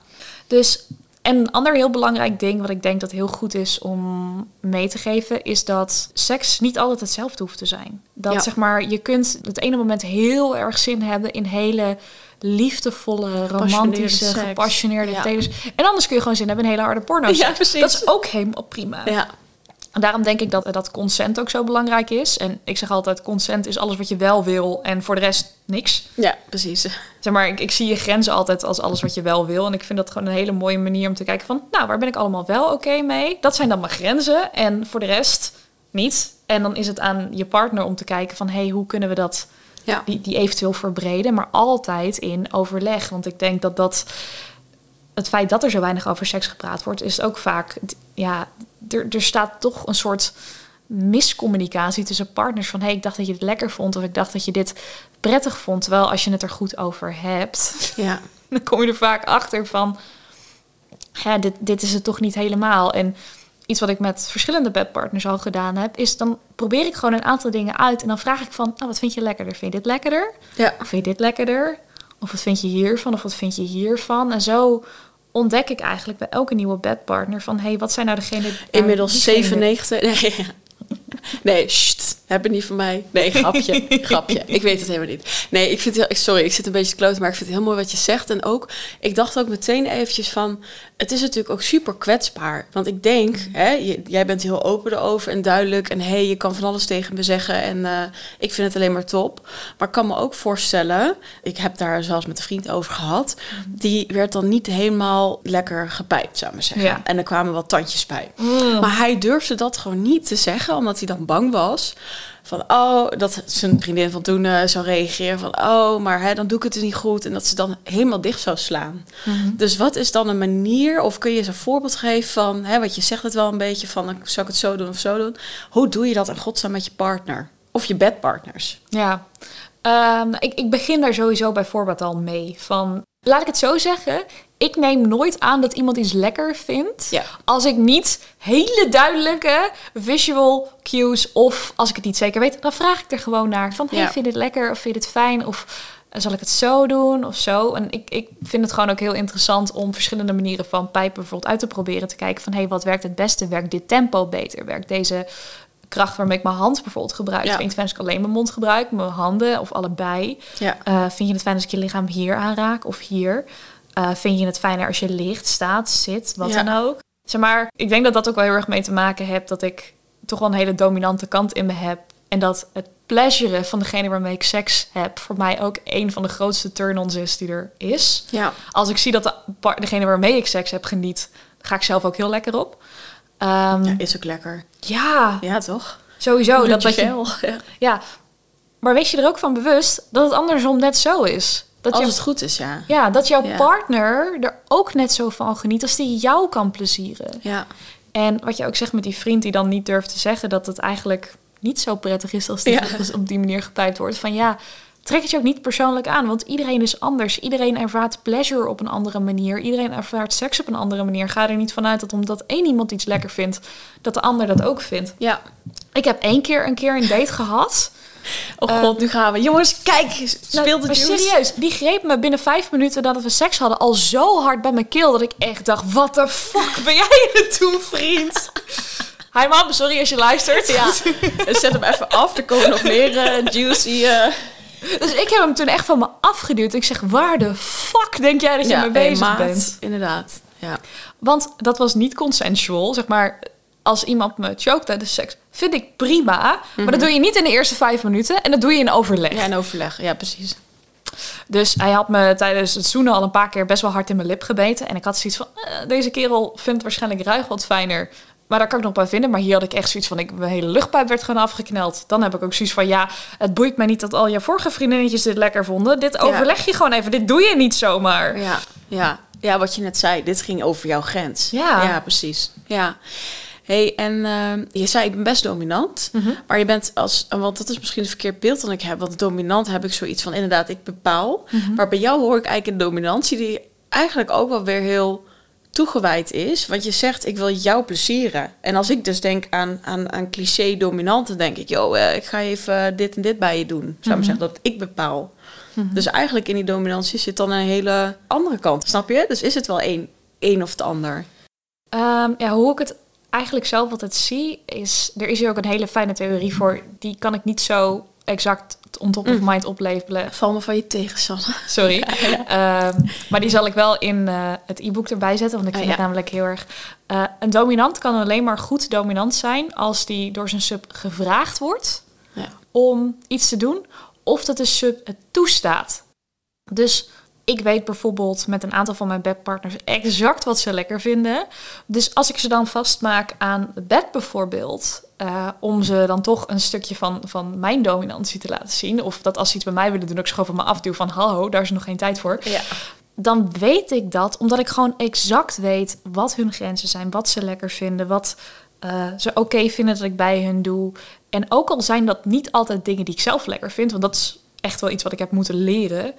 [SPEAKER 2] Dus en een ander heel belangrijk ding wat ik denk dat heel goed is om mee te geven, is dat seks niet altijd hetzelfde hoeft te zijn. Dat
[SPEAKER 1] Ja.
[SPEAKER 2] zeg maar, je kunt het ene moment heel erg zin hebben in hele liefdevolle, romantische, gepassioneerde
[SPEAKER 1] Ja.
[SPEAKER 2] telers. En anders kun je gewoon zin hebben in hele harde porno's.
[SPEAKER 1] Ja, precies.
[SPEAKER 2] Dat is ook helemaal prima.
[SPEAKER 1] Ja.
[SPEAKER 2] En daarom denk ik dat, dat consent ook zo belangrijk is. En ik zeg altijd, consent is alles wat je wel wil en voor de rest niks.
[SPEAKER 1] ja, precies.
[SPEAKER 2] Zeg maar, ik, ik zie je grenzen altijd als alles wat je wel wil. En ik vind dat gewoon een hele mooie manier om te kijken van... nou, waar ben ik allemaal wel oké mee? Dat zijn dan mijn grenzen. En voor de rest niet. En dan is het aan je partner om te kijken van... hé, hey, hoe kunnen we dat,
[SPEAKER 1] Ja.
[SPEAKER 2] die, die eventueel verbreden? Maar altijd in overleg. Want ik denk dat dat... Het feit dat er zo weinig over seks gepraat wordt... is ook vaak... Ja, er, er staat toch een soort miscommunicatie tussen partners. Van, hé, hey, ik dacht dat je het lekker vond... of ik dacht dat je dit prettig vond. Terwijl als je het er goed over hebt...
[SPEAKER 1] Ja.
[SPEAKER 2] dan kom je er vaak achter van... Ja, dit, dit is het toch niet helemaal. En iets wat ik met verschillende bedpartners al gedaan heb... is dan probeer ik gewoon een aantal dingen uit... en dan vraag ik van, nou, wat vind je lekkerder? Vind je dit lekkerder?
[SPEAKER 1] Ja.
[SPEAKER 2] Of vind je dit lekkerder? Of wat vind je hiervan? Of wat vind je hiervan? En zo ontdek ik eigenlijk bij elke nieuwe bedpartner... van, hé, hey, wat zijn nou degene... nou,
[SPEAKER 1] Inmiddels
[SPEAKER 2] diegene-
[SPEAKER 1] 97. Nee, nee sst, heb het niet van mij. Nee, grapje, grapje. Ik weet het helemaal niet. Nee, ik vind het heel, sorry, ik zit een beetje kloten, maar ik vind het heel mooi wat je zegt. En ook, ik dacht ook meteen eventjes van, het is natuurlijk ook super kwetsbaar. Want ik denk, hè, je- jij bent heel open erover en duidelijk. En hé, hey, je kan van alles tegen me zeggen. En eh, ik vind het alleen maar top. Maar ik kan me ook voorstellen, ik heb daar zelfs met een vriend over gehad. Die werd dan niet helemaal lekker gepijpt, zou ik maar zeggen.
[SPEAKER 2] Ja.
[SPEAKER 1] En er kwamen wat tandjes bij. Maar hij durfde dat gewoon niet te zeggen, omdat hij dan bang was. Van, oh, dat zijn vriendin van toen eh, zou reageren van, oh, maar hè, dan doe ik het niet goed. En dat ze dan helemaal dicht zou slaan. Dus wat is dan een manier, of kun je eens een voorbeeld geven van, hè, wat je zegt het wel een beetje van, dan zou ik het zo doen of zo doen. Hoe doe je dat in godsnaam met je partner? Of je bedpartners?
[SPEAKER 2] Ja, Ehm, ik, ik begin daar sowieso bij voorbaat al mee. Van, laat ik het zo zeggen, ik neem nooit aan dat iemand iets lekker vindt.
[SPEAKER 1] Ja.
[SPEAKER 2] Als ik niet hele duidelijke visual cues of als ik het niet zeker weet, dan vraag ik er gewoon naar. Van, hey,
[SPEAKER 1] Ja.
[SPEAKER 2] vind je dit lekker of vind je dit fijn? Of eh, zal ik het zo doen of zo? En ik, ik vind het gewoon ook heel interessant om verschillende manieren van pijpen bijvoorbeeld uit te proberen. Te kijken van, hey, wat werkt het beste? Werkt dit tempo beter? Werkt deze kracht waarmee ik mijn hand bijvoorbeeld gebruik?
[SPEAKER 1] Ja.
[SPEAKER 2] Vind je het fijn als ik alleen mijn mond gebruik, mijn handen of allebei?
[SPEAKER 1] Ja.
[SPEAKER 2] Eh, vind je het fijn als ik je lichaam hier aanraak of hier? Eh, vind je het fijner als je ligt, staat, zit, wat
[SPEAKER 1] Ja.
[SPEAKER 2] dan ook? Zeg maar, ik denk dat dat ook wel heel erg mee te maken heeft dat ik toch wel een hele dominante kant in me heb. En dat het pleasure van degene waarmee ik seks heb voor mij ook een van de grootste turn-ons is die er is.
[SPEAKER 1] Ja.
[SPEAKER 2] Als ik zie dat de, degene waarmee ik seks heb geniet, ga ik zelf ook heel lekker op. Ehm,
[SPEAKER 1] ja,
[SPEAKER 2] ja,
[SPEAKER 1] is ook lekker. Ja, toch?
[SPEAKER 2] sowieso. Dat, dat je.
[SPEAKER 1] Ja.
[SPEAKER 2] ja, maar wees je er ook van bewust dat het andersom net zo is. Dat
[SPEAKER 1] Als
[SPEAKER 2] je,
[SPEAKER 1] het goed is, ja.
[SPEAKER 2] ja, dat jouw
[SPEAKER 1] Ja.
[SPEAKER 2] partner er ook net zo van geniet als die jou kan plezieren.
[SPEAKER 1] Ja.
[SPEAKER 2] En wat je ook zegt met die vriend die dan niet durft te zeggen dat het eigenlijk niet zo prettig is als die
[SPEAKER 1] Ja.
[SPEAKER 2] op- op die manier gepijpt wordt. Van ja, trek het je ook niet persoonlijk aan, want iedereen is anders. Iedereen ervaart pleasure op een andere manier. Iedereen ervaart seks op een andere manier. Ga er niet vanuit dat omdat één iemand iets lekker vindt, dat de ander dat ook vindt.
[SPEAKER 1] Ja.
[SPEAKER 2] Ik heb één keer een keer een date gehad.
[SPEAKER 1] Oh god, nu gaan we. Jongens, kijk,
[SPEAKER 2] Nou,
[SPEAKER 1] speel de
[SPEAKER 2] maar
[SPEAKER 1] juice.
[SPEAKER 2] serieus, die greep me binnen vijf minuten nadat we seks hadden al zo hard bij mijn keel dat ik echt dacht: wat de fuck ben jij er toen, vriend? Hi mam, sorry als je luistert.
[SPEAKER 1] Ja, zet hem even af. Er komen nog meer eh, juicy... eh,
[SPEAKER 2] Dus ik heb hem toen echt van me afgeduwd. Ik zeg: waar de fuck denk jij dat je mee
[SPEAKER 1] hey,
[SPEAKER 2] bezig
[SPEAKER 1] maat.
[SPEAKER 2] bent?
[SPEAKER 1] Inderdaad, ja.
[SPEAKER 2] Want dat was niet consensual, zeg maar. Als iemand me choked tijdens seks, vind ik prima. Maar dat doe je niet in de eerste vijf minuten en dat doe je in overleg.
[SPEAKER 1] Ja, en overleg. Ja, precies.
[SPEAKER 2] Dus hij had me tijdens het zoenen al een paar keer best wel hard in mijn lip gebeten. En ik had zoiets van, eh, deze kerel vindt waarschijnlijk ruig wat fijner. Maar daar kan ik nog bij vinden. Maar hier had ik echt zoiets van, ik, mijn hele luchtpijp werd gewoon afgekneld. Dan heb ik ook zoiets van, ja, het boeit mij niet dat al je vorige vriendinnetjes dit lekker vonden. Dit overleg je gewoon even. Dit doe je niet zomaar.
[SPEAKER 1] Ja, ja. ja, wat je net zei. Dit ging over jouw grens.
[SPEAKER 2] Ja.
[SPEAKER 1] Ja, precies. Ja. hey, en ehm, je zei, ik ben best dominant.
[SPEAKER 2] Mhm.
[SPEAKER 1] Maar je bent als... Want dat is misschien een verkeerd beeld dan ik heb. Want dominant heb ik zoiets van, inderdaad, ik bepaal.
[SPEAKER 2] Mhm.
[SPEAKER 1] Maar bij jou hoor ik eigenlijk een dominantie... die eigenlijk ook wel weer heel toegewijd is. Want je zegt, ik wil jou plezieren. En als ik dus denk aan, aan, aan cliché dominant... dan denk ik, joh, eh, ik ga even dit en dit bij je doen. Zou ik maar
[SPEAKER 2] Mhm.
[SPEAKER 1] zeggen, dat ik bepaal. Dus eigenlijk in die dominantie zit dan een hele andere kant. Snap je? Dus is het wel één, één of het ander?
[SPEAKER 2] Ehm, ja, hoe ik het eigenlijk zelf altijd zie, is... Er is hier ook een hele fijne theorie voor. Die kan ik niet zo exact on top of
[SPEAKER 1] Mm.
[SPEAKER 2] mind opleveren.
[SPEAKER 1] Val me van je tegen, Sanne.
[SPEAKER 2] Sorry. Ehm, maar die zal ik wel in eh, het e-book erbij zetten, want ik vind het namelijk heel erg... eh, een dominant kan alleen maar goed dominant zijn als die door zijn sub gevraagd wordt
[SPEAKER 1] Ja.
[SPEAKER 2] om iets te doen, of dat de sub het toestaat. Dus ik weet bijvoorbeeld met een aantal van mijn bedpartners exact wat ze lekker vinden. Dus als ik ze dan vastmaak aan het bed bijvoorbeeld, eh, om ze dan toch een stukje van, van mijn dominantie te laten zien, of dat als ze iets bij mij willen doen, ik ze gewoon van me afduw van hallo, daar is nog geen tijd voor.
[SPEAKER 1] Ja.
[SPEAKER 2] Dan weet ik dat, omdat ik gewoon exact weet wat hun grenzen zijn, wat ze lekker vinden, wat eh, ze oké vinden dat ik bij hun doe. En ook al zijn dat niet altijd dingen die ik zelf lekker vind, want dat is echt wel iets wat ik heb moeten leren.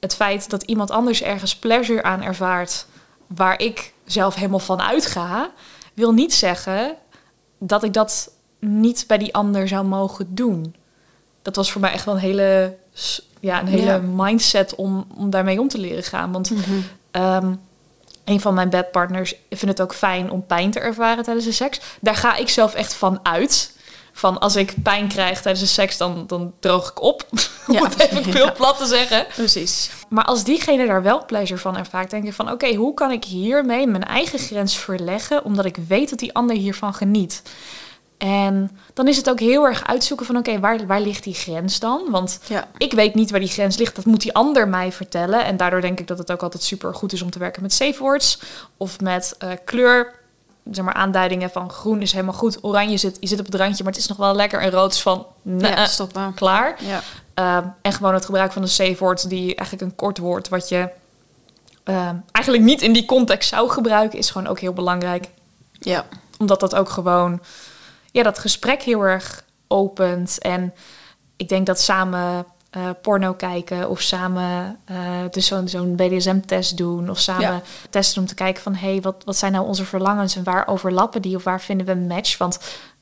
[SPEAKER 2] Het feit dat iemand anders ergens pleasure aan ervaart waar ik zelf helemaal van uitga, wil niet zeggen dat ik dat niet bij die ander zou mogen doen. Dat was voor mij echt wel een hele, ja, een hele
[SPEAKER 1] Ja.
[SPEAKER 2] mindset om, om daarmee om te leren gaan. Want Ehm, een van mijn bedpartners vindt het ook fijn om pijn te ervaren tijdens de seks. Daar ga ik zelf echt van uit. Van als ik pijn krijg tijdens de seks, dan, dan droog ik op. Om
[SPEAKER 1] Ja,
[SPEAKER 2] het even veel
[SPEAKER 1] ja.
[SPEAKER 2] plat te zeggen.
[SPEAKER 1] Precies.
[SPEAKER 2] Maar als diegene daar wel pleasure van ervaart, denk ik van... oké, hoe kan ik hiermee mijn eigen grens verleggen... omdat ik weet dat die ander hiervan geniet? En dan is het ook heel erg uitzoeken van... oké, waar, waar ligt die grens dan? Want
[SPEAKER 1] Ja.
[SPEAKER 2] ik weet niet waar die grens ligt. Dat moet die ander mij vertellen. En daardoor denk ik dat het ook altijd super goed is om te werken met safe words. Of met eh, kleur. Zeg maar aanduidingen van groen is helemaal goed. Oranje zit, je zit op het randje, maar het is nog wel lekker. En rood is van, nee,
[SPEAKER 1] ja, stop maar.
[SPEAKER 2] klaar.
[SPEAKER 1] Ja.
[SPEAKER 2] Ehm, en gewoon het gebruik van een safe woord, die eigenlijk een kort woord, wat je ehm, eigenlijk niet in die context zou gebruiken, is gewoon ook heel belangrijk.
[SPEAKER 1] Ja.
[SPEAKER 2] Omdat dat ook gewoon ja, dat gesprek heel erg opent. En ik denk dat samen eh, porno kijken of samen eh, dus zo'n zo'n BDSM-test doen of samen
[SPEAKER 1] Ja.
[SPEAKER 2] testen om te kijken van hé, hey, wat, wat zijn nou onze verlangens en waar overlappen die of waar vinden we een match? Want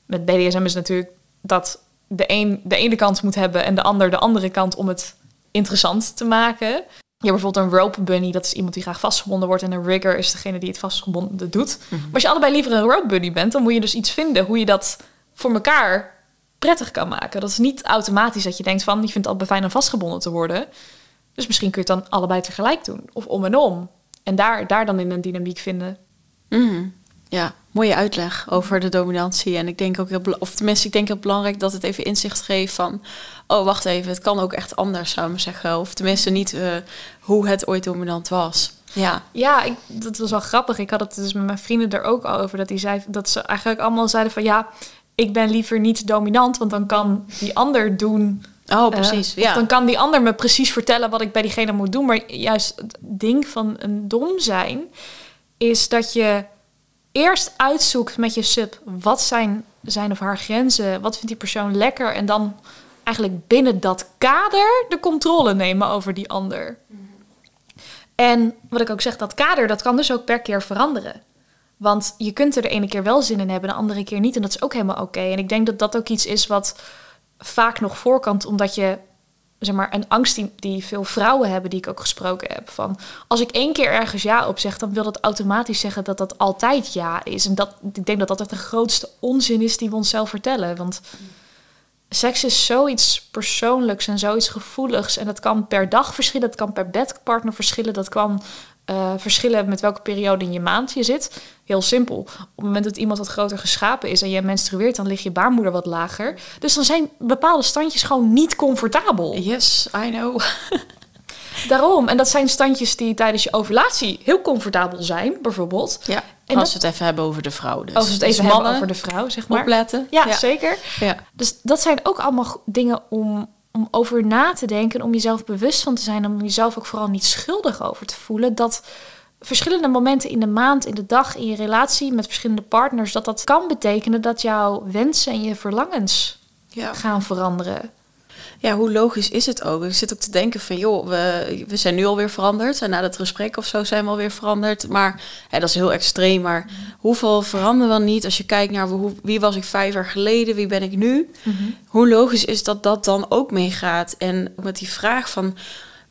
[SPEAKER 2] met BDSM is natuurlijk dat de een de ene kant moet hebben en de ander de andere kant om het interessant te maken. Je hebt bijvoorbeeld een rope bunny, dat is iemand die graag vastgebonden wordt. En een rigger is degene die het vastgebonden doet. Maar als je allebei liever een rope bunny bent, dan moet je dus iets vinden hoe je dat voor elkaar prettig kan maken. Dat is niet automatisch dat je denkt van, je vindt het altijd fijn om vastgebonden te worden. Dus misschien kun je het dan allebei tegelijk doen. Of om en om. En daar, daar dan in een dynamiek vinden.
[SPEAKER 1] Mhm. Ja, mooie uitleg over de dominantie. En ik denk ook heel, of tenminste, ik denk heel belangrijk dat het even inzicht geeft van, oh wacht even, het kan ook echt anders, zou ik maar zeggen. Of tenminste niet eh, hoe het ooit dominant was. Ja,
[SPEAKER 2] Ja, ik, dat was wel grappig. Ik had het dus met mijn vrienden er ook al over. Dat, die zei, dat ze eigenlijk allemaal zeiden van ja, ik ben liever niet dominant. Want dan kan die ander doen
[SPEAKER 1] Oh, precies.
[SPEAKER 2] Uh,
[SPEAKER 1] ja.
[SPEAKER 2] Dan kan die ander me precies vertellen wat ik bij diegene moet doen. Maar juist het ding van een dom zijn is dat je eerst uitzoekt met je sub wat zijn zijn of haar grenzen, wat vindt die persoon lekker en dan eigenlijk binnen dat kader de controle nemen over die ander. En wat ik ook zeg, dat kader dat kan dus ook per keer veranderen. Want je kunt er de ene keer wel zin in hebben, de andere keer niet. En dat is ook helemaal oké. En ik denk dat dat ook iets is wat vaak nog voorkomt, omdat je zeg maar, een angst die, veel vrouwen hebben, die ik ook gesproken heb. Van als ik één keer ergens ja op zeg, dan wil dat automatisch zeggen dat dat altijd ja is. En dat, ik denk dat dat de grootste onzin is die we onszelf vertellen. Want seks is zoiets persoonlijks en zoiets gevoeligs. En dat kan per dag verschillen, dat kan per bedpartner verschillen, dat kan uh, verschillen met welke periode in je maand je zit. Heel simpel. Op het moment dat iemand wat groter geschapen is en je menstrueert, dan ligt je baarmoeder wat lager. Dus dan zijn bepaalde standjes gewoon niet comfortabel.
[SPEAKER 1] Yes, I know.
[SPEAKER 2] Daarom. En dat zijn standjes die tijdens je ovulatie heel comfortabel zijn, bijvoorbeeld.
[SPEAKER 1] Ja. En als we het even hebben over de vrouw. Dus.
[SPEAKER 2] Als we het even dus hebben over de vrouw, zeg maar.
[SPEAKER 1] Opletten.
[SPEAKER 2] Ja, ja. zeker.
[SPEAKER 1] Ja.
[SPEAKER 2] Dus dat zijn ook allemaal dingen om om over na te denken, om jezelf bewust van te zijn, om jezelf ook vooral niet schuldig over te voelen. Dat verschillende momenten in de maand, in de dag, in je relatie met verschillende partners, dat dat kan betekenen dat jouw wensen en je verlangens
[SPEAKER 1] ja.
[SPEAKER 2] gaan veranderen
[SPEAKER 1] ja, hoe logisch is het ook? Ik zit ook te denken van, joh, we, we zijn nu alweer veranderd. En na dat gesprek of zo zijn we alweer veranderd. Maar hè, dat is heel extreem. Maar hoeveel veranderen we niet als je kijkt naar hoe, wie was ik vijf jaar geleden, wie ben ik nu?
[SPEAKER 2] Mhm.
[SPEAKER 1] Hoe logisch is dat dat dan ook meegaat? En met die vraag van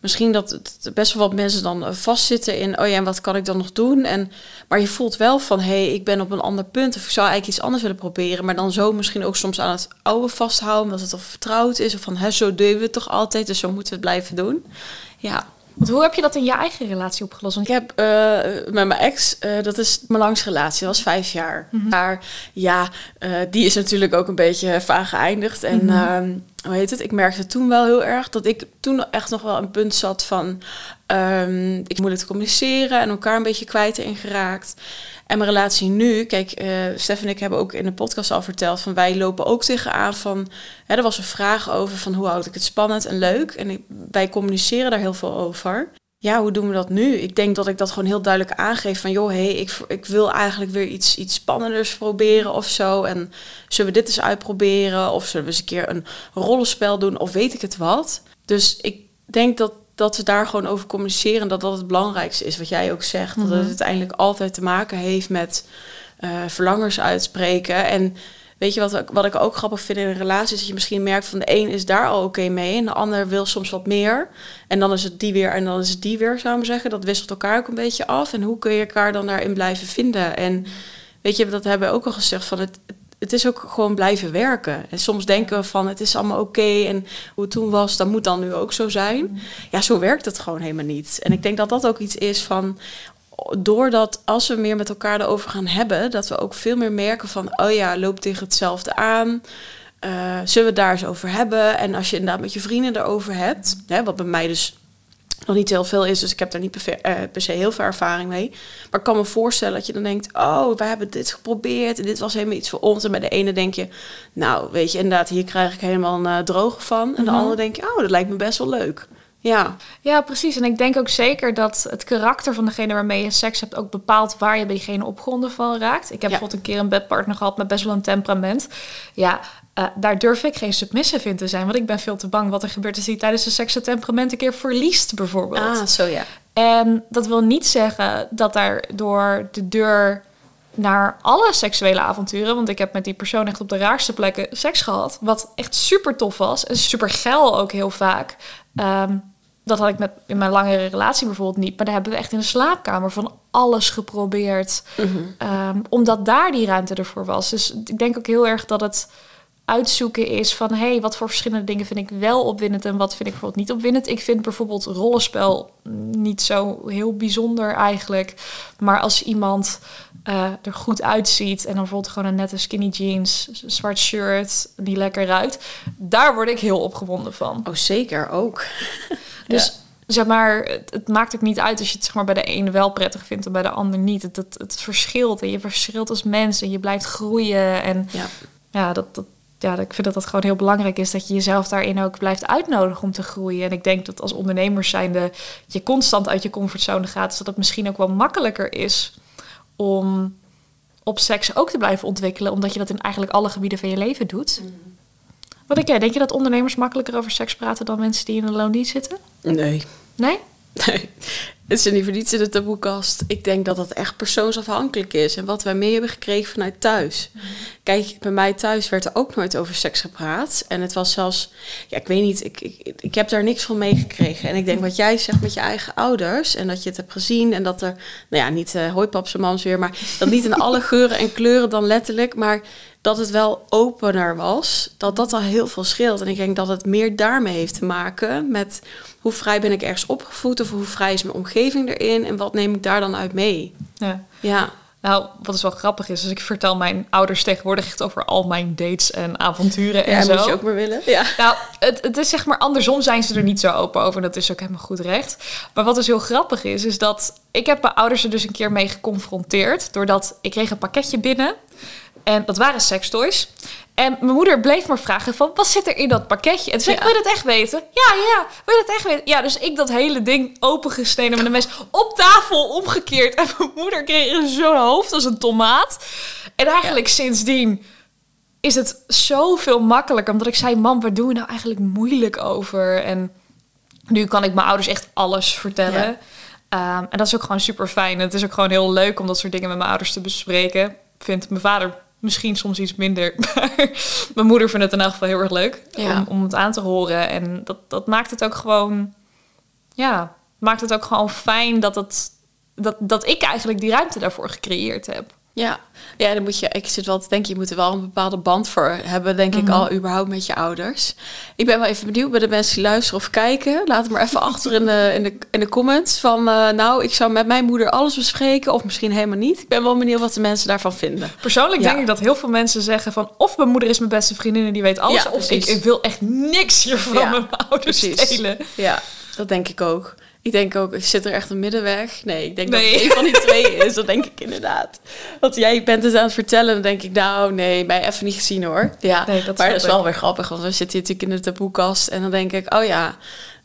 [SPEAKER 1] misschien dat het best wel wat mensen dan eh, vastzitten in, oh ja, en wat kan ik dan nog doen? En, maar je voelt wel van, hé, hey, ik ben op een ander punt of ik zou eigenlijk iets anders willen proberen, maar dan zo misschien ook soms aan het oude vasthouden, omdat het al vertrouwd is, of van, hè, zo doen we het toch altijd, dus zo moeten we het blijven doen. Ja,
[SPEAKER 2] want hoe heb je dat in je eigen relatie opgelost?
[SPEAKER 1] Want ik heb uh, met mijn ex, uh, dat is mijn langste relatie, dat was vijf jaar.
[SPEAKER 2] Mm -hmm.
[SPEAKER 1] Maar ja, uh, die is natuurlijk ook een beetje vaag geëindigd. En
[SPEAKER 2] Mhm.
[SPEAKER 1] mm -hmm. Hoe heet het? Ik merkte toen wel heel erg dat ik toen echt nog wel een punt zat van... Um, ik moeilijk te communiceren en elkaar een beetje kwijt in geraakt. En mijn relatie nu, kijk, uh, Stef en ik hebben ook in de podcast al verteld van wij lopen ook tegenaan van, hè, er was een vraag over van hoe houd ik het spannend en leuk. En wij communiceren daar heel veel over. Ja, hoe doen we dat nu? Ik denk dat ik dat gewoon heel duidelijk aangeef van, joh, hé, hey, ik, ik wil eigenlijk weer iets, iets spannenders proberen of zo. En zullen we dit eens uitproberen? Of zullen we eens een keer een rollenspel doen? Of weet ik het wat? Dus ik denk dat dat we daar gewoon over communiceren. Dat dat het belangrijkste is, wat jij ook zegt.
[SPEAKER 2] Mhm.
[SPEAKER 1] Dat het uiteindelijk altijd te maken heeft met uh, verlangers uitspreken. En weet je wat, wat ik ook grappig vind in een relatie... is dat je misschien merkt van de een is daar al oké mee... en de ander wil soms wat meer. En dan is het die weer en dan is het die weer, zou ik maar zeggen. Dat wisselt elkaar ook een beetje af. En hoe kun je elkaar dan daarin blijven vinden? En weet je, dat hebben we ook al gezegd... van het, het is ook gewoon blijven werken. En soms denken we van het is allemaal oké en hoe het toen was, dat moet dan nu ook zo zijn. Ja, zo werkt het gewoon helemaal niet. En ik denk dat dat ook iets is van doordat als we meer met elkaar erover gaan hebben, dat we ook veel meer merken van oh ja, loop tegen hetzelfde aan. Uh, zullen we het daar eens over hebben? En als je inderdaad met je vrienden erover hebt, hè, wat bij mij dus nog niet heel veel is, dus ik heb daar niet per, uh, per, se heel veel ervaring mee. Maar ik kan me voorstellen dat je dan denkt, oh, we hebben dit geprobeerd en dit was helemaal iets voor ons. En bij de ene denk je, nou, weet je, inderdaad, hier krijg ik helemaal een uh, droge van. En mm -hmm. de andere denk je, oh, dat lijkt me best wel leuk. Ja.
[SPEAKER 2] ja, precies. En ik denk ook zeker dat het karakter van degene waarmee je seks hebt ook bepaalt waar je bij diegene opgronden van raakt. Ik heb ja. bijvoorbeeld een keer een bedpartner gehad met best wel een temperament. Ja, uh, daar durf ik geen submissive in te zijn, want ik ben veel te bang wat er gebeurt als hij tijdens de seks het temperament een keer verliest, bijvoorbeeld.
[SPEAKER 1] Ah, zo ja.
[SPEAKER 2] En dat wil niet zeggen dat daar door de deur naar alle seksuele avonturen. Want ik heb met die persoon echt op de raarste plekken seks gehad. Wat echt super tof was. En super geil ook heel vaak. Um, dat had ik met in mijn langere relatie bijvoorbeeld niet. Maar daar hebben we echt in de slaapkamer van alles geprobeerd.
[SPEAKER 1] Mm -hmm.
[SPEAKER 2] um, omdat daar die ruimte ervoor was. Dus ik denk ook heel erg dat het uitzoeken is van... hé, hey, wat voor verschillende dingen vind ik wel opwindend... en wat vind ik bijvoorbeeld niet opwindend. Ik vind bijvoorbeeld rollenspel niet zo heel bijzonder eigenlijk. Maar als iemand uh, er goed uitziet... en dan bijvoorbeeld gewoon een nette skinny jeans... zwart shirt, die lekker ruikt... daar word ik heel opgewonden van.
[SPEAKER 1] Oh, zeker, ook.
[SPEAKER 2] dus... Ja zeg maar, het, het, maakt ook niet uit als je het zeg maar, bij de ene wel prettig vindt en bij de ander niet. Het, het, het verschilt en je verschilt als mens en je blijft groeien. En
[SPEAKER 1] ja,
[SPEAKER 2] ja dat, dat, ja, ik vind dat dat gewoon heel belangrijk is dat je jezelf daarin ook blijft uitnodigen om te groeien. En ik denk dat als ondernemers zijnde je constant uit je comfortzone gaat, dus dat het misschien ook wel makkelijker is om op seks ook te blijven ontwikkelen, omdat je dat in eigenlijk alle gebieden van je leven doet. Wat denk jij? Denk je dat ondernemers makkelijker over seks praten dan mensen die in een loondienst zitten?
[SPEAKER 1] Nee.
[SPEAKER 2] Nee?
[SPEAKER 1] Nee, het is niet voor niets in de taboekast. Ik denk dat dat echt persoonsafhankelijk is. En wat wij mee hebben gekregen vanuit thuis. Kijk, bij mij thuis werd er ook nooit over seks gepraat. En het was zelfs... Ja, ik weet niet, ik, ik, ik heb daar niks van meegekregen. En ik denk wat jij zegt met je eigen ouders... en dat je het hebt gezien en dat er... Nou ja, niet uh, hoi paps en mams weer... maar dat niet in alle geuren en kleuren dan letterlijk... maar dat het wel opener was, dat dat al heel veel scheelt. En ik denk dat het meer daarmee heeft te maken met hoe vrij ben ik ergens opgevoed of hoe vrij is mijn omgeving erin en wat neem ik daar dan uit mee.
[SPEAKER 2] Ja.
[SPEAKER 1] ja.
[SPEAKER 2] Nou, wat is wel grappig is, dus ik vertel mijn ouders tegenwoordig echt over al mijn dates en avonturen en ja, zo.
[SPEAKER 1] moet je ook maar willen. Ja.
[SPEAKER 2] Nou, het, het is zeg maar andersom zijn ze er niet zo open over. En dat is ook helemaal goed recht. Maar wat dus heel grappig is, is dat ik heb mijn ouders er dus een keer mee geconfronteerd. Doordat ik kreeg een pakketje binnen en dat waren sextoys. En mijn moeder bleef maar vragen van, wat zit er in dat pakketje? En toen zei ik, wil je dat echt weten? Ja, ja, wil je dat echt weten? Ja, dus ik dat hele ding opengesneden met een mes op tafel omgekeerd. En mijn moeder kreeg zo'n hoofd als een tomaat. En eigenlijk sindsdien is het zoveel makkelijker. Omdat ik zei, mam, waar doen we nou eigenlijk moeilijk over? En nu kan ik mijn ouders echt alles vertellen. Ja. Um, en dat is ook gewoon super fijn. Het is ook gewoon heel leuk om dat soort dingen met mijn ouders te bespreken. Vindt mijn vader misschien soms iets minder. Maar mijn moeder vindt het in elk geval heel erg leuk om, om het aan te horen. En dat, dat maakt het ook gewoon, ja, maakt het ook gewoon fijn dat, het, dat, dat ik eigenlijk die ruimte daarvoor gecreëerd heb.
[SPEAKER 1] Ja. ja, dan moet je, ik zit wel te denken, je moet er wel een bepaalde band voor hebben, denk ik
[SPEAKER 2] Mhm.
[SPEAKER 1] al, überhaupt met je ouders. Ik ben wel even benieuwd bij de mensen die luisteren of kijken. Laat het maar even achter in de, in de, in de comments van, eh, nou, ik zou met mijn moeder alles bespreken, of misschien helemaal niet. Ik ben wel benieuwd wat de mensen daarvan vinden.
[SPEAKER 2] Persoonlijk
[SPEAKER 1] Ja.
[SPEAKER 2] denk ik dat heel veel mensen zeggen van... of mijn moeder is mijn beste vriendin en die weet alles...
[SPEAKER 1] Ja,
[SPEAKER 2] of ik, wil echt niks hiervan
[SPEAKER 1] Ja,
[SPEAKER 2] met mijn ouders
[SPEAKER 1] precies.
[SPEAKER 2] delen.
[SPEAKER 1] Ja, dat denk ik ook. Ik denk ook, zit er echt een middenweg. Nee, ik denk
[SPEAKER 2] Nee.
[SPEAKER 1] dat het een van die twee is. Dat denk ik inderdaad. Want jij bent het aan het vertellen, dan denk ik, nou nee, mij even niet gezien hoor. Ja,
[SPEAKER 2] Nee, dat
[SPEAKER 1] maar dat is wel weer grappig, want we zitten hier natuurlijk in de taboekast. En dan denk ik, oh ja,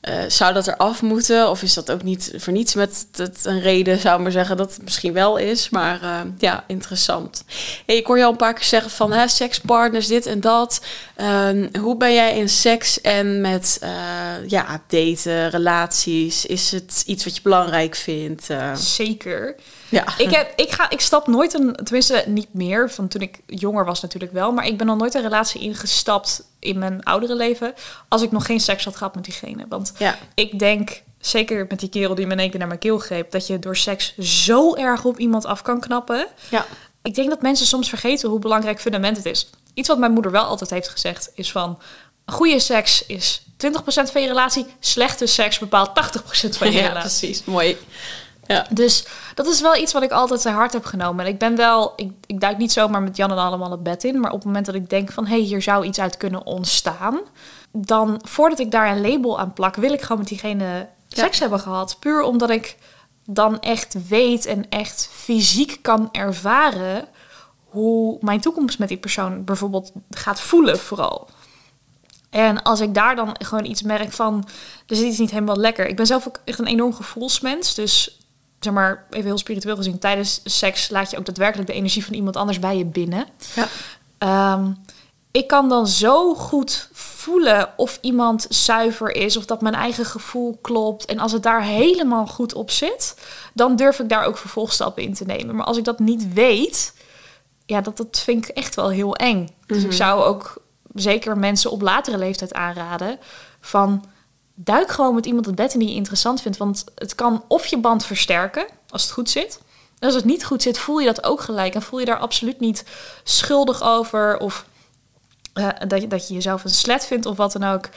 [SPEAKER 1] eh, zou dat er af moeten? Of is dat ook niet voor niets met het, een reden, zou ik maar zeggen, dat het misschien wel is. Maar eh, ja, interessant. Hey, ik hoor al een paar keer zeggen van hè, sekspartners, dit en dat. Ehm, hoe ben jij in seks en met eh, ja, daten, relaties? Is het iets wat je belangrijk vindt? Eh,
[SPEAKER 2] Zeker.
[SPEAKER 1] ja.
[SPEAKER 2] Ik, heb, ik, ga, ik stap nooit een, tenminste niet meer, van toen ik jonger was natuurlijk wel, maar ik ben nog nooit een relatie ingestapt in mijn oudere leven als ik nog geen seks had gehad met diegene. Want
[SPEAKER 1] ja.
[SPEAKER 2] ik denk, zeker met die kerel die me in één keer naar mijn keel greep, dat je door seks zo erg op iemand af kan knappen.
[SPEAKER 1] Ja.
[SPEAKER 2] Ik denk dat mensen soms vergeten hoe belangrijk fundament het is. Iets wat mijn moeder wel altijd heeft gezegd is van, goede seks is 20% van je relatie, slechte seks bepaalt 80% van je
[SPEAKER 1] ja,
[SPEAKER 2] relatie.
[SPEAKER 1] precies. Mooi. Ja.
[SPEAKER 2] Dus dat is wel iets wat ik altijd te hard heb genomen. En ik ben wel, ik, ik duik niet zomaar met Jan en allemaal het bed in. Maar op het moment dat ik denk van, hé, hey, hier zou iets uit kunnen ontstaan. Dan, voordat ik daar een label aan plak, wil ik gewoon met diegene seks hebben gehad. Puur omdat ik dan echt weet en echt fysiek kan ervaren hoe mijn toekomst met die persoon bijvoorbeeld gaat voelen vooral. En als ik daar dan gewoon iets merk van, er zit iets niet helemaal lekker. Ik ben zelf ook echt een enorm gevoelsmens. Dus zeg maar, even heel spiritueel gezien, tijdens seks laat je ook daadwerkelijk de energie van iemand anders bij je binnen.
[SPEAKER 1] Ja.
[SPEAKER 2] Ehm, ik kan dan zo goed voelen of iemand zuiver is, of dat mijn eigen gevoel klopt. En als het daar helemaal goed op zit, dan durf ik daar ook vervolgstappen in te nemen. Maar als ik dat niet weet, ja, dat, dat vind ik echt wel heel eng. Dus ik zou ook zeker mensen op latere leeftijd aanraden van duik gewoon met iemand het bed in die je interessant vindt. Want het kan of je band versterken, als het goed zit. En als het niet goed zit, voel je dat ook gelijk. En voel je daar absoluut niet schuldig over. Of eh, dat, je, dat je jezelf een slet vindt of wat dan ook.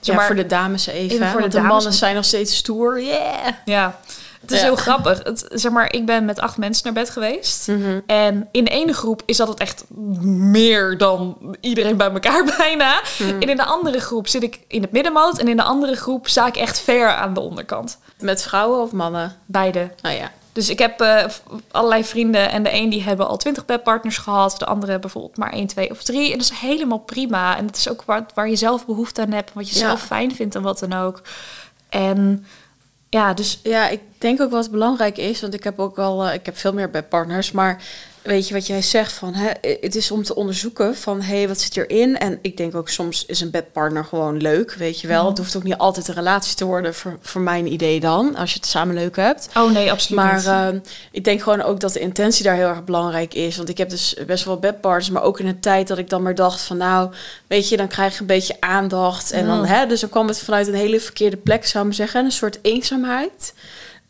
[SPEAKER 2] Zeg
[SPEAKER 1] Ja,
[SPEAKER 2] maar-
[SPEAKER 1] voor de dames even.
[SPEAKER 2] Even voor
[SPEAKER 1] voor
[SPEAKER 2] de
[SPEAKER 1] de,
[SPEAKER 2] dames.
[SPEAKER 1] mannen zijn nog steeds stoer. Yeah.
[SPEAKER 2] Ja, het is
[SPEAKER 1] Ja.
[SPEAKER 2] heel grappig. Het, zeg maar, ik ben met acht mensen naar bed geweest.
[SPEAKER 1] Mhm.
[SPEAKER 2] En in de ene groep is dat het echt meer dan iedereen bij elkaar bijna.
[SPEAKER 1] Mhm.
[SPEAKER 2] En in de andere groep zit ik in het middenmoot. En in de andere groep sta ik echt ver aan de onderkant.
[SPEAKER 1] Met vrouwen of mannen?
[SPEAKER 2] Beide.
[SPEAKER 1] Nou ja.
[SPEAKER 2] Dus ik heb eh, allerlei vrienden en de een die hebben al twintig bedpartners gehad, de andere bijvoorbeeld maar één, twee of drie. En dat is helemaal prima. En het is ook waar, waar je zelf behoefte aan hebt, wat je
[SPEAKER 1] Ja.
[SPEAKER 2] zelf fijn vindt en wat dan ook. En ja, dus
[SPEAKER 1] Ja, ik denk ook wat belangrijk is, want ik heb ook wel, eh, ik heb veel meer bedpartners, maar weet je wat jij zegt van, hè, het is om te onderzoeken van, hé, hey, wat zit erin? En ik denk ook soms is een bedpartner gewoon leuk, weet je wel. Het hoeft ook niet altijd een relatie te worden, voor, voor mijn idee dan, als je het samen leuk hebt.
[SPEAKER 2] oh nee, absoluut
[SPEAKER 1] Maar ehm, ik denk gewoon ook dat de intentie daar heel erg belangrijk is. Want ik heb dus best wel bedpartners, maar ook in een tijd dat ik dan maar dacht van nou, weet je, dan krijg je een beetje aandacht. En dan,
[SPEAKER 2] Mm.
[SPEAKER 1] hè, dus dan kwam het vanuit een hele verkeerde plek, zou ik maar zeggen. Een soort eenzaamheid.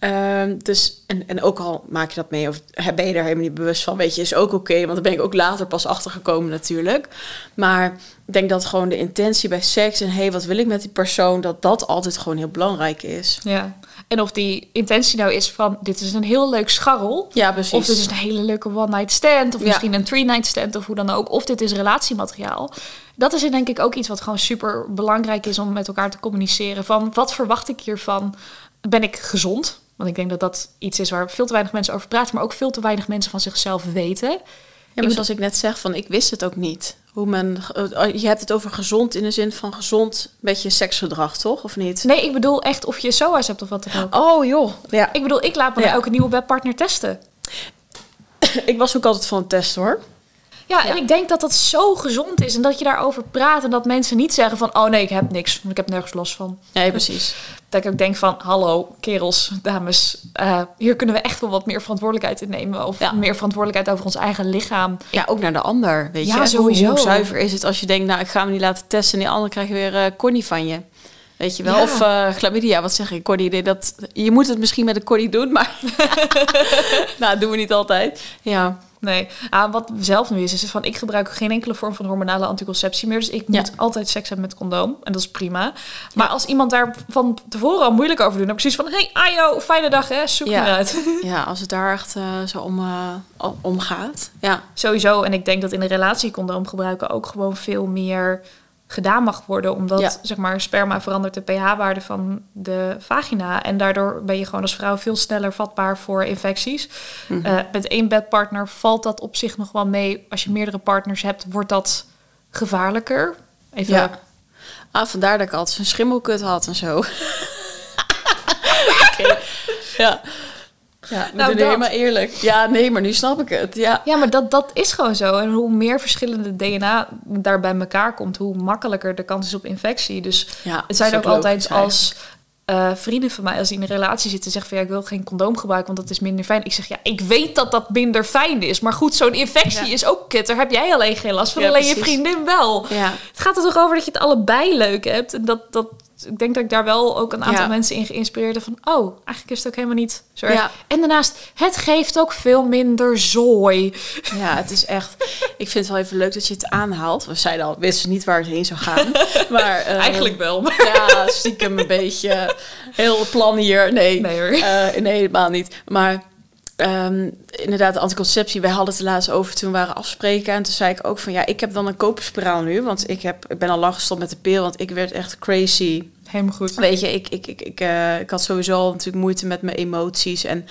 [SPEAKER 1] Ehm, dus, en, en ook al maak je dat mee, of ben je er helemaal niet bewust van, weet je, is ook oké. want daar ben ik ook later pas achtergekomen natuurlijk. Maar ik denk dat gewoon de intentie bij seks en hé, hey, wat wil ik met die persoon, dat dat altijd gewoon heel belangrijk is.
[SPEAKER 2] ja. En of die intentie nou is van, dit is een heel leuk scharrel.
[SPEAKER 1] Ja, precies.
[SPEAKER 2] Of dit is een hele leuke one-night stand. Of
[SPEAKER 1] Ja.
[SPEAKER 2] misschien een three-night stand. Of hoe dan ook. Of dit is relatiemateriaal. Dat is denk ik ook iets wat gewoon super belangrijk is om met elkaar te communiceren. Van wat verwacht ik hiervan? Ben ik gezond? Want ik denk dat dat iets is waar veel te weinig mensen over praten. Maar ook veel te weinig mensen van zichzelf weten.
[SPEAKER 1] Ja, maar zoals ik net zeg, van ik wist het ook niet. Hoe men, eh, je hebt het over gezond in de zin van gezond beetje seksgedrag, toch? Of niet?
[SPEAKER 2] Nee, ik bedoel echt of je SOA's hebt of wat dan ook.
[SPEAKER 1] Oh joh, ja.
[SPEAKER 2] Ik bedoel, ik laat me
[SPEAKER 1] Ja.
[SPEAKER 2] ook een nieuwe webpartner testen.
[SPEAKER 1] Ik was ook altijd van een test hoor.
[SPEAKER 2] Ja, en ik denk dat dat zo gezond is. En dat je daarover praat. En dat mensen niet zeggen van... Oh nee, ik heb niks. Want ik heb nergens last van.
[SPEAKER 1] Nee, precies.
[SPEAKER 2] Dat ik ook denk van, hallo kerels, dames, eh, hier kunnen we echt wel wat meer verantwoordelijkheid in nemen. Of
[SPEAKER 1] Ja.
[SPEAKER 2] meer verantwoordelijkheid over ons eigen lichaam.
[SPEAKER 1] Ja, ook naar de ander, weet
[SPEAKER 2] Ja,
[SPEAKER 1] je.
[SPEAKER 2] Sowieso.
[SPEAKER 1] Hoe, zuiver is het als je denkt, nou, ik ga me niet laten testen... en die ander krijgt weer eh Connie van je. Weet je wel?
[SPEAKER 2] Ja.
[SPEAKER 1] Of eh chlamydia, wat zeg ik? Nee, dat, je moet het misschien met een Connie doen, maar... nou, dat doen we niet altijd. Ja,
[SPEAKER 2] Nee, ah, wat zelf nu is, is van ik gebruik geen enkele vorm van hormonale anticonceptie meer. Dus ik moet
[SPEAKER 1] Ja.
[SPEAKER 2] altijd seks hebben met condoom. En dat is prima. Maar als iemand daar van tevoren al moeilijk over doet, dan heb ik zoiets van... Hey Ajo, fijne dag hè, zoek
[SPEAKER 1] Ja.
[SPEAKER 2] uit.
[SPEAKER 1] ja als het daar echt eh, zo om, eh, om gaat. Ja,
[SPEAKER 2] Sowieso. En ik denk dat in een relatie condoom gebruiken ook gewoon veel meer gedaan mag worden. Omdat,
[SPEAKER 1] Ja.
[SPEAKER 2] zeg maar, sperma verandert de pH-waarde van de vagina. En daardoor ben je gewoon als vrouw veel sneller vatbaar voor infecties.
[SPEAKER 1] Mhm.
[SPEAKER 2] Eh, met één bedpartner valt dat op zich nog wel mee. Als je meerdere partners hebt, wordt dat gevaarlijker. Even,
[SPEAKER 1] Ja. Ah, vandaar dat ik altijd een schimmelkut had en zo. Ja. Ja, we
[SPEAKER 2] Nou,
[SPEAKER 1] doen
[SPEAKER 2] dat.
[SPEAKER 1] helemaal eerlijk. Ja, nee, maar nu snap ik het. Ja.
[SPEAKER 2] Ja, maar dat, dat is gewoon zo. En hoe meer verschillende DNA daar bij elkaar komt, hoe makkelijker de kans is op infectie. Dus
[SPEAKER 1] ja
[SPEAKER 2] Het zijn ook altijd als eh, vrienden van mij, als die in een relatie zitten, zeggen van ja, ik wil geen condoom gebruiken, want dat is minder fijn. Ik zeg ja, ik weet dat dat minder fijn is. Maar goed, zo'n infectie
[SPEAKER 1] Ja.
[SPEAKER 2] is ook kut. Daar heb jij alleen geen last van,
[SPEAKER 1] Ja,
[SPEAKER 2] alleen je vriendin wel.
[SPEAKER 1] Ja.
[SPEAKER 2] Het gaat er toch over dat je het allebei leuk hebt. En dat, dat, ik denk dat ik daar wel ook een aantal
[SPEAKER 1] Ja.
[SPEAKER 2] mensen in geïnspireerd heb van, oh, eigenlijk is het ook helemaal niet zo erg.
[SPEAKER 1] Ja.
[SPEAKER 2] En daarnaast, het geeft ook veel minder zooi.
[SPEAKER 1] ja, het is echt... Ik vind het wel even leuk dat je het aanhaalt. We zeiden al, wisten niet waar het heen zou gaan. Maar, eh,
[SPEAKER 2] Eigenlijk wel, maar
[SPEAKER 1] Ja, stiekem een beetje heel plan hier. Nee,
[SPEAKER 2] nee hoor.
[SPEAKER 1] Eh, nee, helemaal niet. Maar ehm, inderdaad, de anticonceptie. Wij hadden het laatst over toen we waren afspreken. En toen zei ik ook van ja, ik heb dan een koperspiraal nu. Want ik, heb, ik ben al lang gestopt met de pil. Want ik werd echt crazy.
[SPEAKER 2] Helemaal goed.
[SPEAKER 1] Weet je, ik, ik, ik, ik, eh, ik had sowieso al natuurlijk moeite met mijn emoties. En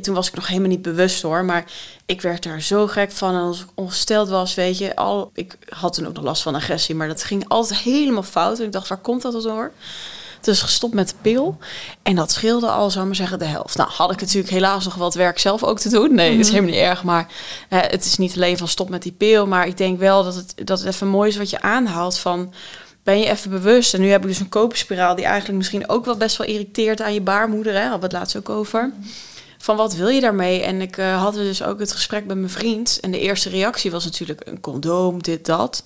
[SPEAKER 1] toen was ik nog helemaal niet bewust hoor. Maar ik werd daar zo gek van. En als ik ongesteld was, weet je, al, ik had toen ook nog last van agressie. Maar dat ging altijd helemaal fout. En ik dacht, waar komt dat door? Dus gestopt met de pil. En dat scheelde al, zou maar zeggen, de helft. Nou, had ik natuurlijk helaas nog wat werk zelf ook te doen. Nee, dat is
[SPEAKER 2] Mhm.
[SPEAKER 1] helemaal niet erg. Maar het is niet alleen van stop met die pil. Maar ik denk wel dat het, dat het even mooi is wat je aanhaalt van... Ben je even bewust? En nu heb ik dus een koperspiraal die eigenlijk misschien ook wel best wel irriteert aan je baarmoeder. Hè? Hadden we het laatst ook over. Van wat wil je daarmee? En ik eh had dus ook het gesprek met mijn vriend. En de eerste reactie was natuurlijk een condoom, dit, dat.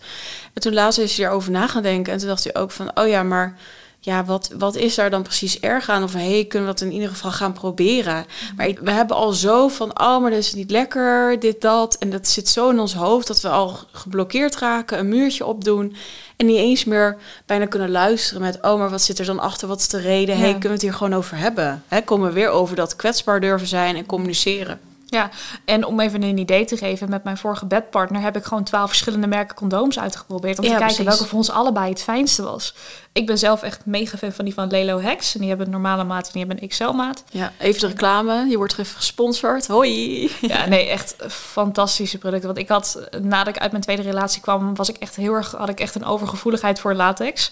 [SPEAKER 1] En toen laatst is hij erover na gaan denken. En toen dacht hij ook van, oh ja, maar ja, wat, wat is daar dan precies erg aan? Of hey, kunnen we dat in ieder geval gaan proberen? Maar we hebben al zo van, oh, maar dat is niet lekker, dit, dat. En dat zit zo in ons hoofd dat we al geblokkeerd raken, een muurtje opdoen. En niet eens meer bijna kunnen luisteren met, oh, maar wat zit er dan achter? Wat is de reden?
[SPEAKER 2] Ja.
[SPEAKER 1] hey, kunnen we het hier gewoon over hebben? Hè, komen we weer over dat kwetsbaar durven zijn en communiceren.
[SPEAKER 2] Ja, en om even een idee te geven, met mijn vorige bedpartner heb ik gewoon twaalf verschillende merken condooms uitgeprobeerd. Om te kijken
[SPEAKER 1] precies.
[SPEAKER 2] welke voor ons allebei het fijnste was. Ik ben zelf echt mega fan van die van Lelo Hex. En die hebben een normale maat en die hebben een XL-maat.
[SPEAKER 1] Ja, even de reclame. Je wordt even gesponsord. Hoi.
[SPEAKER 2] Ja, nee, echt fantastische producten. Want ik had, nadat ik uit mijn tweede relatie kwam, was ik echt heel erg, had ik echt een overgevoeligheid voor latex.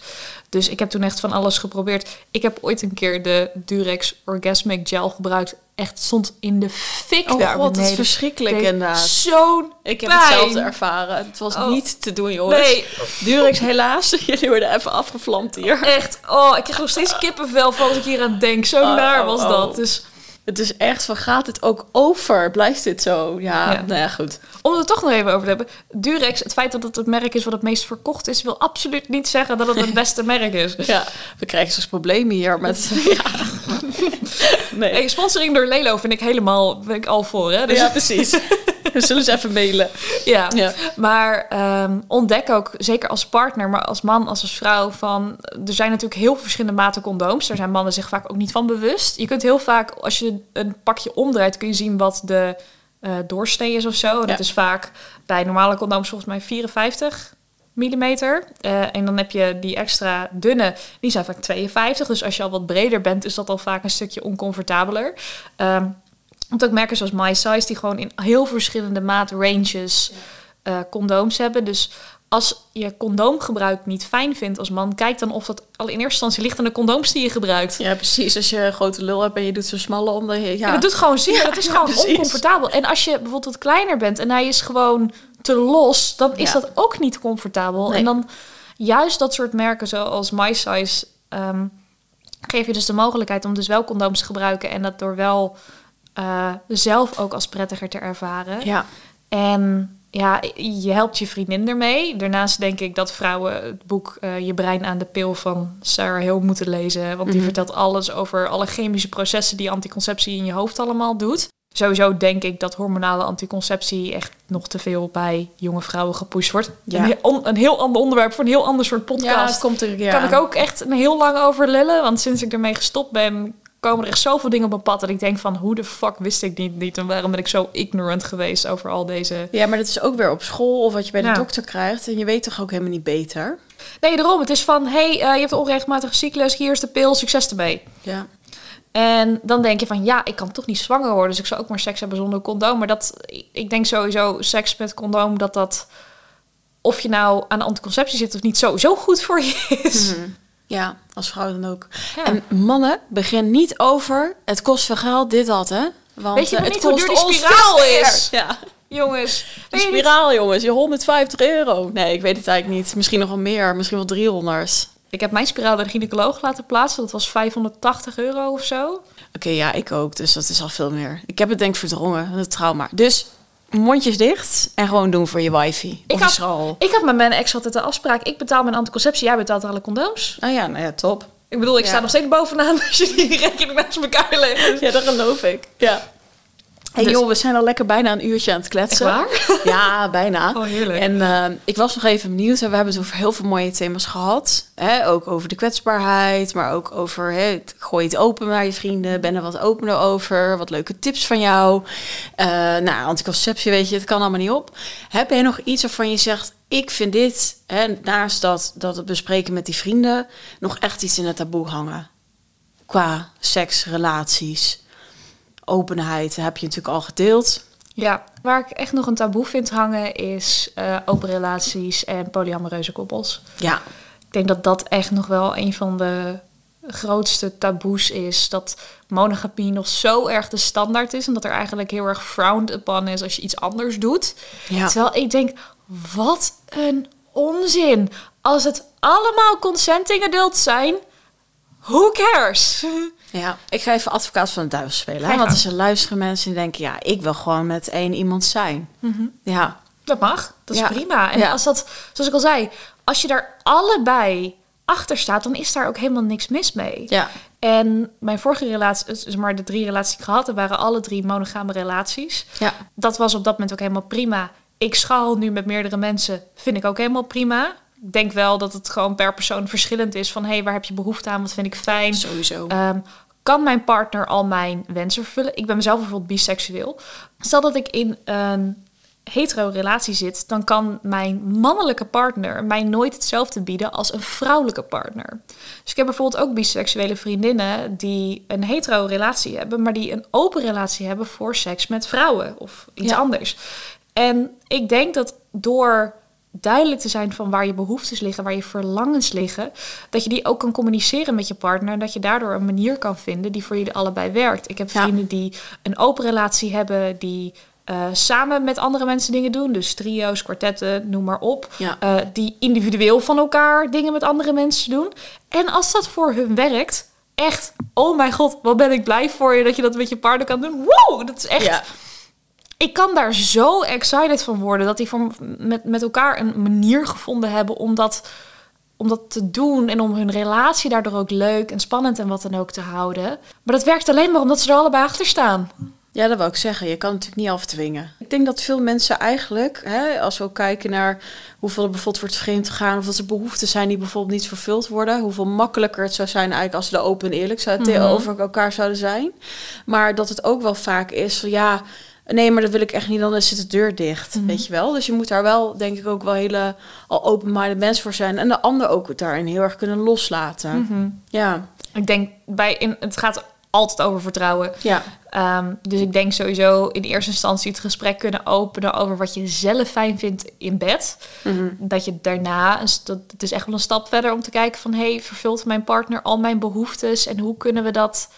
[SPEAKER 2] Dus ik heb toen echt van alles geprobeerd. Ik heb ooit een keer de Durex Orgasmic Gel gebruikt. Echt stond in de fik
[SPEAKER 1] Oh
[SPEAKER 2] daar
[SPEAKER 1] god, dat is verschrikkelijk inderdaad.
[SPEAKER 2] Zo'n
[SPEAKER 1] Ik heb
[SPEAKER 2] pijn.
[SPEAKER 1] hetzelfde ervaren. Het was
[SPEAKER 2] Oh.
[SPEAKER 1] niet te doen, jongens.
[SPEAKER 2] Nee,
[SPEAKER 1] Durex helaas. Jullie worden even afgevlamd hier.
[SPEAKER 2] echt. Oh, ik krijg nog steeds kippenvel van als ik hier aan denk. Zo
[SPEAKER 1] Oh,
[SPEAKER 2] naar
[SPEAKER 1] oh,
[SPEAKER 2] was
[SPEAKER 1] oh.
[SPEAKER 2] dat. Dus
[SPEAKER 1] Het is echt van, gaat het ook over? Blijft dit zo? Ja,
[SPEAKER 2] Ja.
[SPEAKER 1] nou ja, goed.
[SPEAKER 2] om het er toch nog even over te hebben. Durex, het feit dat het het merk is wat het meest verkocht is, wil absoluut niet zeggen dat het het beste merk is.
[SPEAKER 1] Ja, we krijgen straks problemen hier met... Ja. Nee.
[SPEAKER 2] Hey, sponsoring door Lelo vind ik helemaal ben ik al voor. Hè? Dus,
[SPEAKER 1] Ja, precies. We zullen ze even mailen.
[SPEAKER 2] ja.
[SPEAKER 1] Ja.
[SPEAKER 2] Maar ehm, ontdek ook, zeker als partner, maar als man, als als vrouw, van er zijn natuurlijk heel veel verschillende maten condooms. Daar zijn mannen zich vaak ook niet van bewust. Je kunt heel vaak, als je een pakje omdraait, kun je zien wat de eh, doorsnee is of zo.
[SPEAKER 1] Ja.
[SPEAKER 2] dat is vaak bij normale condooms volgens mij 54 millimeter. Eh, en dan heb je die extra dunne, die zijn vaak 52. Dus als je al wat breder bent, is dat al vaak een stukje oncomfortabeler. Ehm want ook merken zoals My Size, die gewoon in heel verschillende maatranges eh condooms hebben. Dus als je condoomgebruik niet fijn vindt als man, kijk dan of dat al in eerste instantie ligt aan de condooms die je gebruikt.
[SPEAKER 1] Ja, precies. Als je een grote lul hebt en je doet zo'n smalle om, dan... Ja.
[SPEAKER 2] En dat doet gewoon zeer.
[SPEAKER 1] Ja,
[SPEAKER 2] dat is
[SPEAKER 1] ja,
[SPEAKER 2] gewoon
[SPEAKER 1] precies.
[SPEAKER 2] oncomfortabel. En als je bijvoorbeeld wat kleiner bent en hij is gewoon te los, dan is
[SPEAKER 1] Ja.
[SPEAKER 2] dat ook niet comfortabel.
[SPEAKER 1] Nee.
[SPEAKER 2] En dan juist dat soort merken zoals My Size ehm, geef je dus de mogelijkheid om dus wel condooms te gebruiken en dat door wel eh, zelf ook als prettiger te ervaren.
[SPEAKER 1] Ja.
[SPEAKER 2] En ja, je helpt je vriendin ermee. Daarnaast denk ik dat vrouwen het boek eh, Je brein aan de pil van Sarah Hill moeten lezen. Want die
[SPEAKER 1] Mhm.
[SPEAKER 2] vertelt alles over alle chemische processen die anticonceptie in je hoofd allemaal doet. Sowieso denk ik dat hormonale anticonceptie echt nog te veel bij jonge vrouwen gepusht wordt.
[SPEAKER 1] Ja.
[SPEAKER 2] Een, heel, een heel ander onderwerp voor een heel ander soort
[SPEAKER 1] Ja,
[SPEAKER 2] podcast.
[SPEAKER 1] het komt er... Ja.
[SPEAKER 2] Kan ik ook echt een heel lang over lullen. Want sinds ik ermee gestopt ben, komen er echt zoveel dingen op mijn pad. Dat ik denk van, hoe de fuck wist ik niet, niet? En waarom ben ik zo ignorant geweest over al deze...
[SPEAKER 1] Ja, maar dat is ook weer op school of wat je bij de
[SPEAKER 2] Ja.
[SPEAKER 1] dokter krijgt. En je weet toch ook helemaal niet beter?
[SPEAKER 2] Nee, daarom. Het is van, hey, eh, je hebt een onregelmatige cyclus. Hier is de pil. Succes ermee.
[SPEAKER 1] Ja.
[SPEAKER 2] En dan denk je van, ja, ik kan toch niet zwanger worden. Dus ik zou ook maar seks hebben zonder condoom. Maar dat, ik denk sowieso, seks met condoom, dat dat... Of je nou aan de anticonceptie zit of niet, sowieso goed voor je is.
[SPEAKER 1] Mhm. Ja, als vrouw dan ook.
[SPEAKER 2] Ja.
[SPEAKER 1] En mannen, begin niet over het kost geld, dit, dat, hè? Want
[SPEAKER 2] Weet je
[SPEAKER 1] het
[SPEAKER 2] niet hoe
[SPEAKER 1] kost
[SPEAKER 2] duur die
[SPEAKER 1] ons
[SPEAKER 2] spiraal is?
[SPEAKER 1] Ja,
[SPEAKER 2] Jongens,
[SPEAKER 1] de
[SPEAKER 2] niet-
[SPEAKER 1] spiraal, jongens. Je 150 euro. Nee, ik weet het eigenlijk niet. Misschien nog wel meer. Misschien wel 300.
[SPEAKER 2] Ik heb mijn spiraal bij de gynaecoloog laten plaatsen. Dat was 580 euro of zo.
[SPEAKER 1] Oké, ja, ik ook. Dus dat is al veel meer. Ik heb het denk ik verdrongen, het trauma. Dus mondjes dicht en gewoon doen voor je wifi.
[SPEAKER 2] Ik
[SPEAKER 1] of
[SPEAKER 2] had-
[SPEAKER 1] je schal.
[SPEAKER 2] Ik had met mijn ex altijd de afspraak. Ik betaal mijn anticonceptie, jij betaalt alle condooms.
[SPEAKER 1] Nou ja, nou ja, top.
[SPEAKER 2] Ik bedoel, ik
[SPEAKER 1] Ja.
[SPEAKER 2] sta nog steeds bovenaan als je die rekening naast elkaar legt.
[SPEAKER 1] Ja, dat geloof ik. Ja. Hey
[SPEAKER 2] Dus-
[SPEAKER 1] joh, we zijn al lekker bijna een uurtje aan het kletsen.
[SPEAKER 2] waar?
[SPEAKER 1] Ja, bijna.
[SPEAKER 2] Oh, heerlijk.
[SPEAKER 1] En eh, ik was nog even benieuwd. We hebben het over heel veel mooie thema's gehad. Hè? Ook over de kwetsbaarheid, maar ook over hè, het- gooi het open naar je vrienden. Ben er wat opener over. Wat leuke tips van jou. Eh nou, anticonceptie, weet je, het kan allemaal niet op. Heb je nog iets waarvan je zegt: Ik vind dit, hè, naast dat, dat het bespreken met die vrienden, nog echt iets in het taboe hangen? Qua seks, relaties, openheid, heb je natuurlijk al gedeeld.
[SPEAKER 2] Ja, waar ik echt nog een taboe vind hangen is eh, open relaties en polyamoreuze koppels.
[SPEAKER 1] Ja,
[SPEAKER 2] Ik denk dat dat echt nog wel een van de grootste taboes is. Dat monogamie nog zo erg de standaard is. En dat er eigenlijk heel erg frowned upon is als je iets anders doet.
[SPEAKER 1] ja.
[SPEAKER 2] Terwijl ik denk, wat een onzin. Als het allemaal consenting adults zijn, who cares?
[SPEAKER 1] Ja, ik ga even advocaat van de duivel spelen. Hè? Want als er luisteren mensen die denken... ja, ik wil gewoon met één iemand zijn. Ja,
[SPEAKER 2] Dat mag, dat is
[SPEAKER 1] Ja.
[SPEAKER 2] prima. En
[SPEAKER 1] Ja.
[SPEAKER 2] als dat, zoals ik al zei, als je daar allebei achter staat, dan is daar ook helemaal niks mis mee.
[SPEAKER 1] ja,
[SPEAKER 2] En mijn vorige relatie, dus maar de drie relaties die ik gehad heb, waren alle drie monogame relaties.
[SPEAKER 1] ja.
[SPEAKER 2] Dat was op dat moment ook helemaal prima. Ik schaal nu met meerdere mensen, vind ik ook helemaal prima. Ik denk wel dat het gewoon per persoon verschillend is van hé, hey, waar heb je behoefte aan, wat vind ik fijn.
[SPEAKER 1] Sowieso.
[SPEAKER 2] Ehm, kan mijn partner al mijn wensen vervullen? Ik ben mezelf bijvoorbeeld biseksueel. Stel dat ik in een hetero relatie zit, dan kan mijn mannelijke partner mij nooit hetzelfde bieden als een vrouwelijke partner. Dus ik heb bijvoorbeeld ook biseksuele vriendinnen die een hetero relatie hebben, maar die een open relatie hebben voor seks met vrouwen of iets
[SPEAKER 1] Ja.
[SPEAKER 2] anders. En ik denk dat door duidelijk te zijn van waar je behoeftes liggen, waar je verlangens liggen, dat je die ook kan communiceren met je partner en dat je daardoor een manier kan vinden die voor jullie allebei werkt. Ik heb
[SPEAKER 1] Ja.
[SPEAKER 2] vrienden die een open relatie hebben, die eh, samen met andere mensen dingen doen, dus trio's, kwartetten, noem maar op,
[SPEAKER 1] Ja.
[SPEAKER 2] Eh, die individueel van elkaar dingen met andere mensen doen. En als dat voor hun werkt, echt, oh mijn god, wat ben ik blij voor je dat je dat met je partner kan doen. Wow, dat is echt
[SPEAKER 1] Ja.
[SPEAKER 2] Ik kan daar zo excited van worden dat die van, met, met elkaar een manier gevonden hebben om dat, om dat te doen en om hun relatie daardoor ook leuk en spannend en wat dan ook te houden. Maar dat werkt alleen maar omdat ze er allebei achter staan.
[SPEAKER 1] Ja, dat wil ik zeggen. Je kan het natuurlijk niet afdwingen. Ik denk dat veel mensen eigenlijk, hè, als we ook kijken naar hoeveel er bijvoorbeeld wordt vreemd gegaan, of dat er behoeften zijn die bijvoorbeeld niet vervuld worden, hoeveel makkelijker het zou zijn eigenlijk als ze er open en eerlijk zouden
[SPEAKER 2] Mhm.
[SPEAKER 1] tegenover elkaar zouden zijn. Maar dat het ook wel vaak is van ja, nee, maar dat wil ik echt niet, dan zit de deur dicht,
[SPEAKER 2] Mhm.
[SPEAKER 1] weet je wel. Dus je moet daar wel, denk ik, ook wel hele al open-minded mensen voor zijn en de ander ook daarin heel erg kunnen loslaten.
[SPEAKER 2] Mhm.
[SPEAKER 1] Ja,
[SPEAKER 2] Ik denk bij in, het gaat altijd over vertrouwen.
[SPEAKER 1] ja,
[SPEAKER 2] Ehm, dus ik denk sowieso in eerste instantie het gesprek kunnen openen over wat je zelf fijn vindt in bed.
[SPEAKER 1] Mhm.
[SPEAKER 2] Dat je daarna, dat, het is echt wel een stap verder om te kijken van... hey, vervult mijn partner al mijn behoeftes? En hoe kunnen we dat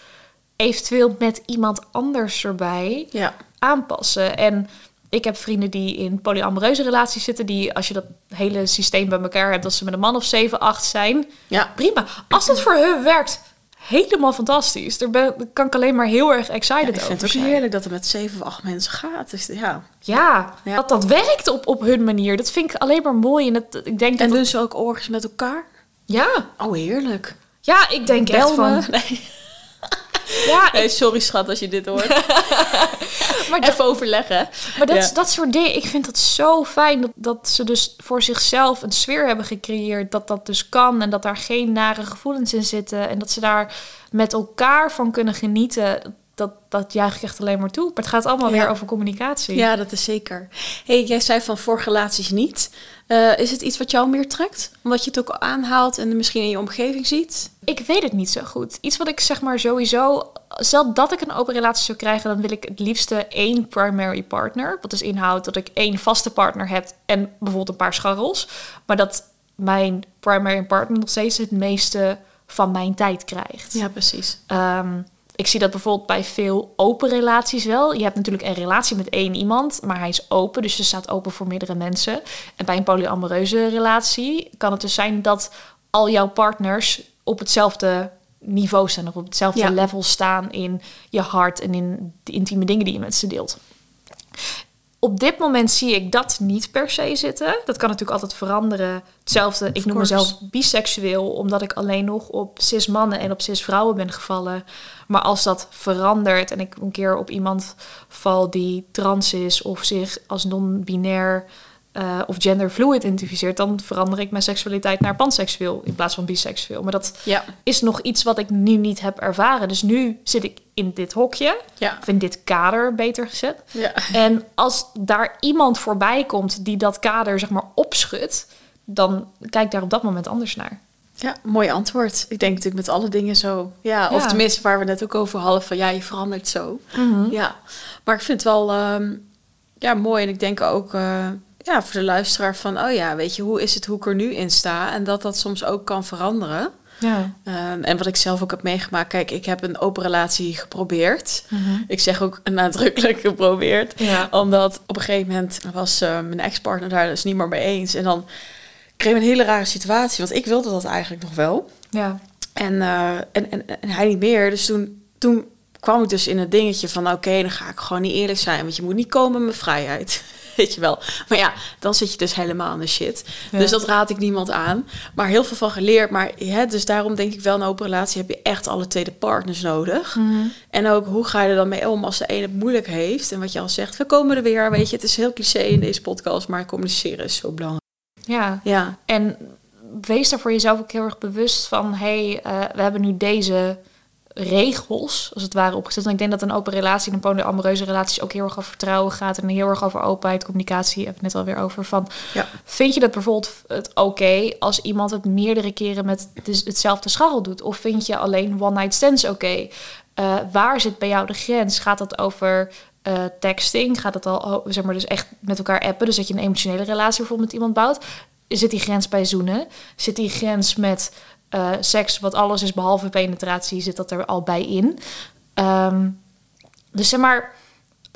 [SPEAKER 2] eventueel met iemand anders erbij
[SPEAKER 1] ja.
[SPEAKER 2] Aanpassen? En ik heb vrienden die in polyamoreuze relaties zitten... die als je dat hele systeem bij elkaar hebt... dat ze met een man of 7, 8 zijn,
[SPEAKER 1] Ja,
[SPEAKER 2] prima. Als dat voor hun werkt, helemaal fantastisch. Daar, ben, daar kan ik alleen maar heel erg excited
[SPEAKER 1] Ja, ik
[SPEAKER 2] over
[SPEAKER 1] vind het ook
[SPEAKER 2] zijn.
[SPEAKER 1] heerlijk dat het met zeven of acht mensen gaat. Dus ja.
[SPEAKER 2] Ja,
[SPEAKER 1] Ja.
[SPEAKER 2] dat dat werkt op, op hun manier. Dat vind ik alleen maar mooi. En dat, ik denk dat...
[SPEAKER 1] En doen ze ook orgies met elkaar?
[SPEAKER 2] ja.
[SPEAKER 1] Oh, heerlijk.
[SPEAKER 2] ja, ik denk echt
[SPEAKER 1] Bel me.
[SPEAKER 2] van...
[SPEAKER 1] Nee.
[SPEAKER 2] Ja,
[SPEAKER 1] Nee, sorry schat als je dit hoort.
[SPEAKER 2] maar, dat,
[SPEAKER 1] Even overleggen.
[SPEAKER 2] maar dat,
[SPEAKER 1] Ja.
[SPEAKER 2] dat soort dingen, ik vind dat zo fijn. Dat, dat ze dus voor zichzelf een sfeer hebben gecreëerd. Dat dat dus kan. En dat daar geen nare gevoelens in zitten. En dat ze daar met elkaar van kunnen genieten. Dat, dat juich ik echt alleen maar toe. Maar het gaat allemaal
[SPEAKER 1] Ja.
[SPEAKER 2] weer over communicatie.
[SPEAKER 1] Ja, dat is zeker. hey, jij zei van voor relaties niet. Eh, is het iets wat jou meer trekt? Omdat je het ook aanhaalt en misschien in je omgeving ziet?
[SPEAKER 2] Ik weet het niet zo goed. Iets wat ik zeg maar sowieso... Stel dat ik een open relatie zou krijgen... dan wil ik het liefste één primary partner. Wat dus inhoudt dat ik één vaste partner heb... en bijvoorbeeld een paar scharrels. Maar dat mijn primary partner nog steeds het meeste van mijn tijd krijgt.
[SPEAKER 1] Ja, precies.
[SPEAKER 2] Ehm, ik zie dat bijvoorbeeld bij veel open relaties wel. Je hebt natuurlijk een relatie met één iemand, maar hij is open, dus je staat open voor meerdere mensen. En bij een polyamoreuze relatie kan het dus zijn dat al jouw partners op hetzelfde niveau staan of op hetzelfde
[SPEAKER 1] Ja.
[SPEAKER 2] level staan in je hart en in de intieme dingen die je met ze deelt. Op dit moment zie ik dat niet per se zitten. Dat kan natuurlijk altijd veranderen. Hetzelfde, ik noem
[SPEAKER 1] course.
[SPEAKER 2] mezelf biseksueel, omdat ik alleen nog op cis mannen en op cis vrouwen ben gevallen. Maar als dat verandert en ik een keer op iemand val die trans is of zich als non-binair eh, of genderfluid identificeert, dan verander ik mijn seksualiteit naar panseksueel in plaats van biseksueel. Maar dat
[SPEAKER 1] Ja.
[SPEAKER 2] is nog iets wat ik nu niet heb ervaren. Dus nu zit ik in dit hokje,
[SPEAKER 1] Ja.
[SPEAKER 2] of in dit kader beter gezet.
[SPEAKER 1] Ja.
[SPEAKER 2] En als daar iemand voorbij komt die dat kader zeg maar opschudt, dan kijk ik daar op dat moment anders naar.
[SPEAKER 1] Ja, mooi antwoord. Ik denk natuurlijk met alle dingen zo. Ja, of tenminste waar we net ook over hadden van ja, je verandert zo. Ja, maar ik vind het wel ehm, ja, mooi en ik denk ook eh, ja, voor de luisteraar van oh ja, weet je, hoe is het hoe ik er nu in sta en dat dat soms ook kan veranderen.
[SPEAKER 2] Ja.
[SPEAKER 1] Ehm, en wat ik zelf ook heb meegemaakt, kijk, ik heb een open relatie geprobeerd. Ik zeg ook nadrukkelijk geprobeerd.
[SPEAKER 2] Ja.
[SPEAKER 1] Omdat op een gegeven moment was eh, mijn ex-partner daar dus niet meer mee eens. En dan kreeg ik een hele rare situatie, want ik wilde dat eigenlijk nog wel.
[SPEAKER 2] Ja.
[SPEAKER 1] En, eh, en, en, en hij niet meer. Dus toen, toen kwam ik dus in het dingetje van... oké, dan ga ik gewoon niet eerlijk zijn... want je moet niet komen met mijn vrijheid. Weet je wel. Maar ja, dan zit je dus helemaal in de shit.
[SPEAKER 2] Ja.
[SPEAKER 1] Dus dat raad ik niemand aan. Maar heel veel van geleerd. Maar hè, dus daarom denk ik wel... in een open relatie heb je echt alle tweede partners nodig. En ook, hoe ga je er dan mee om als de ene het moeilijk heeft? En wat je al zegt, we komen er weer. Weet je, het is heel cliché in deze podcast... maar communiceren is zo belangrijk.
[SPEAKER 2] ja.
[SPEAKER 1] Ja,
[SPEAKER 2] En wees daar voor jezelf ook heel erg bewust van... hé, hey, eh, we hebben nu deze regels, als het ware, opgezet. En ik denk dat een open relatie en een polyamoreuze relaties ook heel erg over vertrouwen gaat en heel erg over openheid, communicatie. Heb ik net alweer over. Van,
[SPEAKER 1] Ja.
[SPEAKER 2] Vind je dat bijvoorbeeld het oké als iemand het meerdere keren met hetzelfde scharrel doet? Of vind je alleen one night stands oké? Eh, waar zit bij jou de grens? Gaat dat over eh, texting? Gaat het al, o- zeg maar, dus echt met elkaar appen? Dus dat je een emotionele relatie bijvoorbeeld met iemand bouwt? Zit die grens bij zoenen? Zit die grens met eh, seks, wat alles is behalve penetratie, zit dat er al bij in? Ehm, dus zeg maar,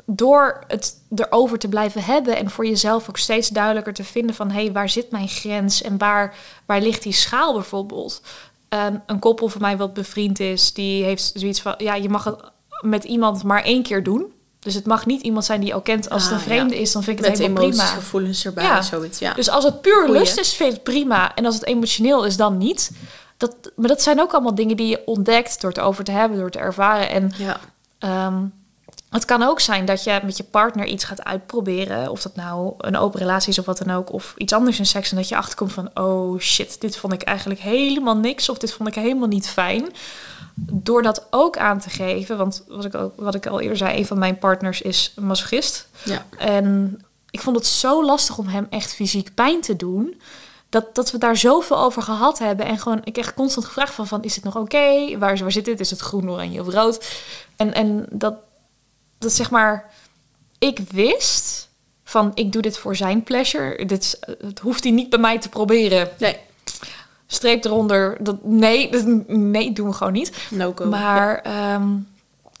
[SPEAKER 2] door het erover te blijven hebben en voor jezelf ook steeds duidelijker te vinden van hé, hey, waar zit mijn grens en waar, waar ligt die schaal bijvoorbeeld? Ehm, een koppel van mij wat bevriend is, die heeft zoiets van ja, je mag het met iemand maar één keer doen. Dus het mag niet iemand zijn die je al kent. Als het
[SPEAKER 1] Ah,
[SPEAKER 2] een vreemde
[SPEAKER 1] ja.
[SPEAKER 2] is, dan vind ik het
[SPEAKER 1] Met
[SPEAKER 2] helemaal
[SPEAKER 1] emoties,
[SPEAKER 2] prima.
[SPEAKER 1] gevoelens erbij,
[SPEAKER 2] Ja.
[SPEAKER 1] zoiets. Ja.
[SPEAKER 2] Dus als het puur
[SPEAKER 1] Goeie.
[SPEAKER 2] lust is, vind ik het prima. En als het emotioneel is, dan niet. Dat, maar dat zijn ook allemaal dingen die je ontdekt door het over te hebben, door te ervaren. En
[SPEAKER 1] ja.
[SPEAKER 2] Ehm, het kan ook zijn dat je met je partner iets gaat uitproberen. Of dat nou een open relatie is of wat dan ook. Of iets anders in seks. En dat je achterkomt van... Oh shit, dit vond ik eigenlijk helemaal niks. Of dit vond ik helemaal niet fijn. Door dat ook aan te geven. Want wat ik, ook, wat ik al eerder zei. Een van mijn partners is een masochist.
[SPEAKER 1] ja.
[SPEAKER 2] En ik vond het zo lastig om hem echt fysiek pijn te doen. Dat, dat we daar zoveel over gehad hebben. En gewoon, ik echt constant gevraagd van, van is het nog oké? Waar, waar zit dit? Is het groen, oranje of rood? En, en dat, dat zeg maar, ik wist van, ik doe dit voor zijn pleasure. Dit, het hoeft hij niet bij mij te proberen.
[SPEAKER 1] Nee,
[SPEAKER 2] Streep eronder. Dat, nee, dat, nee, doen we gewoon niet.
[SPEAKER 1] no go.
[SPEAKER 2] Maar ehm,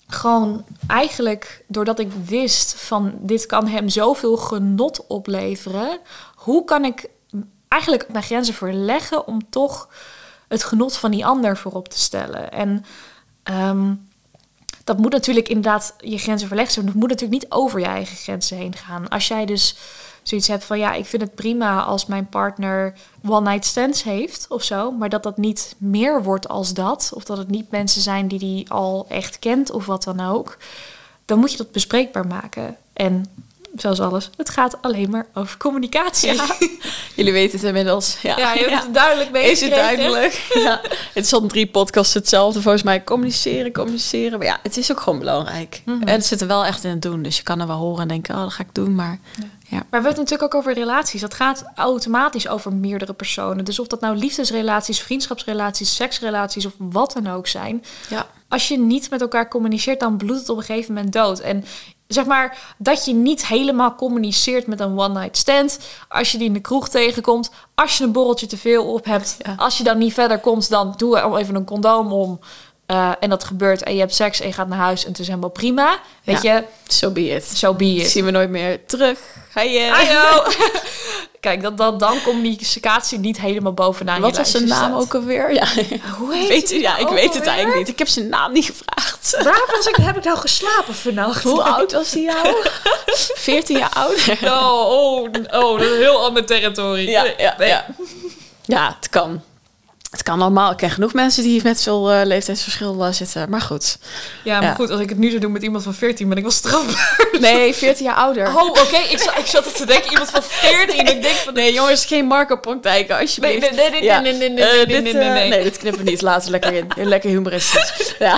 [SPEAKER 2] gewoon eigenlijk doordat ik wist van dit kan hem zoveel genot opleveren, hoe kan ik eigenlijk mijn grenzen verleggen om toch het genot van die ander voorop te stellen? En ehm, dat moet natuurlijk inderdaad je grenzen verlegd zijn. Dat moet natuurlijk niet over je eigen grenzen heen gaan. Als jij dus zoiets hebt van ja, ik vind het prima als mijn partner one night stands heeft of zo, maar dat dat niet meer wordt als dat, of dat het niet mensen zijn die die al echt kent of wat dan ook, dan moet je dat bespreekbaar maken. En zoals alles, het gaat alleen maar over communicatie.
[SPEAKER 1] Ja. Jullie weten het inmiddels. Ja,
[SPEAKER 2] Ja, je hebt het duidelijk mee.
[SPEAKER 1] Is het duidelijk? Ja. Het is al drie podcasts hetzelfde volgens mij. Communiceren, communiceren. Maar ja, het is ook gewoon belangrijk.
[SPEAKER 2] Mhm.
[SPEAKER 1] En het zit er wel echt in het doen. Dus je kan er wel horen en denken, oh, dat ga ik doen. Maar ja.
[SPEAKER 2] Maar we hebben het natuurlijk ook over relaties. Dat gaat automatisch over meerdere personen. Dus of dat nou liefdesrelaties, vriendschapsrelaties, seksrelaties of wat dan ook zijn.
[SPEAKER 1] Ja.
[SPEAKER 2] Als je niet met elkaar communiceert, dan bloedt het op een gegeven moment dood. En zeg maar dat je niet helemaal communiceert met een one-night stand. Als je die in de kroeg tegenkomt. Als je een borreltje te veel op hebt.
[SPEAKER 1] Ja.
[SPEAKER 2] Als je dan niet verder komt, dan doe er even een condoom om. Eh, en dat gebeurt en je hebt seks en je gaat naar huis en het is helemaal prima. Weet
[SPEAKER 1] Ja.
[SPEAKER 2] je,
[SPEAKER 1] So be it.
[SPEAKER 2] zo be it.
[SPEAKER 1] Zien we nooit meer terug. Hi, eh.
[SPEAKER 2] Kijk, dat, dat dan communicatie niet helemaal bovenaan
[SPEAKER 1] Wat
[SPEAKER 2] je
[SPEAKER 1] was zijn naam
[SPEAKER 2] staat.
[SPEAKER 1] ook alweer? Ja.
[SPEAKER 2] Hoe heet
[SPEAKER 1] Weet,
[SPEAKER 2] die
[SPEAKER 1] ja,
[SPEAKER 2] nou
[SPEAKER 1] ik weet het eigenlijk niet. Ik heb zijn naam niet gevraagd.
[SPEAKER 2] Waar was ik, heb ik nou geslapen vannacht?
[SPEAKER 1] Hoe oud was hij nou? 14 jaar ouder.
[SPEAKER 2] Oh, oh, oh, dat is een heel ander territorie.
[SPEAKER 1] Ja, ja,
[SPEAKER 2] Nee.
[SPEAKER 1] ja. ja, het kan. Het kan allemaal. Ik ken genoeg mensen die met veel eh, leeftijdsverschil eh, zitten. Maar goed.
[SPEAKER 2] Ja, maar
[SPEAKER 1] Ja.
[SPEAKER 2] goed, als ik het nu zou doen met iemand van 14, ben ik wel strafbaar.
[SPEAKER 1] Nee, 14 jaar ouder.
[SPEAKER 2] Oh, oké, ik, zat- ik zat te denken, iemand van 14. Ik denk van,
[SPEAKER 1] Nee, jongens, geen Marco-praktijken,
[SPEAKER 2] nee,
[SPEAKER 1] alsjeblieft.
[SPEAKER 2] nee, nee, nee,
[SPEAKER 1] Ja.
[SPEAKER 2] nee, nee, nee,
[SPEAKER 1] Eh,
[SPEAKER 2] nee,
[SPEAKER 1] dit,
[SPEAKER 2] nee, nee, nee.
[SPEAKER 1] nee, dit knippen we niet. Laten we lekker in. Lekker humoristisch. ja.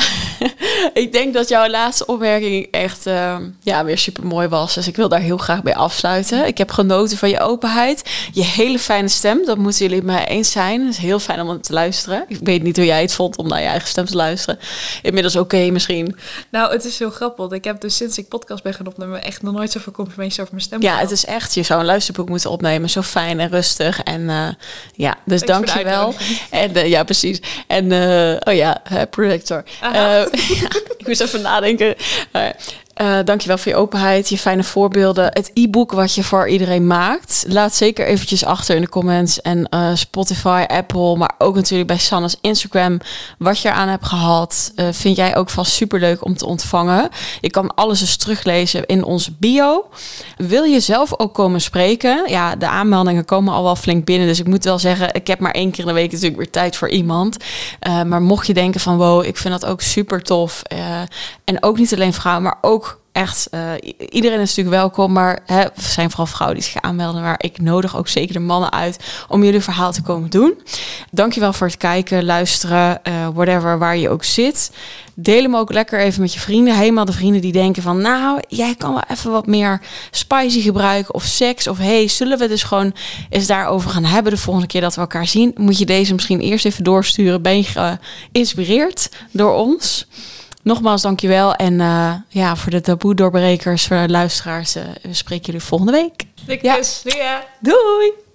[SPEAKER 1] ik denk dat jouw laatste opmerking echt eh, ja, weer super mooi was. Dus ik wil daar heel graag bij afsluiten. Ik heb genoten van je openheid. Je hele fijne stem. Dat moeten jullie het mee eens zijn. Het is heel fijn om te luisteren. Ik weet niet hoe jij het vond om naar je eigen stem te luisteren. Inmiddels oké misschien.
[SPEAKER 2] Nou, het is heel grappig. want Ik heb dus sinds ik podcast ben gaan opnemen echt nog nooit zoveel complimentjes over mijn stem
[SPEAKER 1] Ja, het is echt. Je zou een luisterboek moeten opnemen. Zo fijn en rustig. En eh, ja, dus dank je wel. En eh, ja, precies. En eh, oh ja, projector. Ja, ik moest even nadenken. Maar, eh, dank je wel voor je openheid, je fijne voorbeelden. Het e-book wat je voor iedereen maakt. Laat zeker eventjes achter in de comments. En eh, Spotify, Apple, maar ook natuurlijk bij Sanne's Instagram. Wat je eraan hebt gehad. eh, vind jij ook vast super leuk om te ontvangen. Je kan alles eens teruglezen in onze bio. Wil je zelf ook komen spreken? Ja, de aanmeldingen komen al wel flink binnen. Dus ik moet wel zeggen, ik heb maar één keer in de week natuurlijk weer tijd voor iemand. Maar mocht je denken van wow, ik vind dat ook super tof. en ook niet alleen vrouwen, maar ook echt, eh, iedereen is natuurlijk welkom, maar hè, er zijn vooral vrouwen die zich aanmelden. Maar ik nodig ook zeker de mannen uit om jullie verhaal te komen doen. Dankjewel voor het kijken, luisteren, eh, whatever, waar je ook zit. Deel hem ook lekker even met je vrienden. Helemaal de vrienden die denken van... nou, jij kan wel even wat meer spicy gebruiken of seks. Of hey, zullen we dus gewoon eens daarover gaan hebben de volgende keer dat we elkaar zien? Moet je deze misschien eerst even doorsturen. Ben je geïnspireerd door ons? Nogmaals, dankjewel. En eh, ja, voor de taboe doorbrekers, voor de luisteraars... eh, we spreken jullie volgende week.
[SPEAKER 2] Dikke
[SPEAKER 1] Ja.
[SPEAKER 2] je.
[SPEAKER 1] Doei!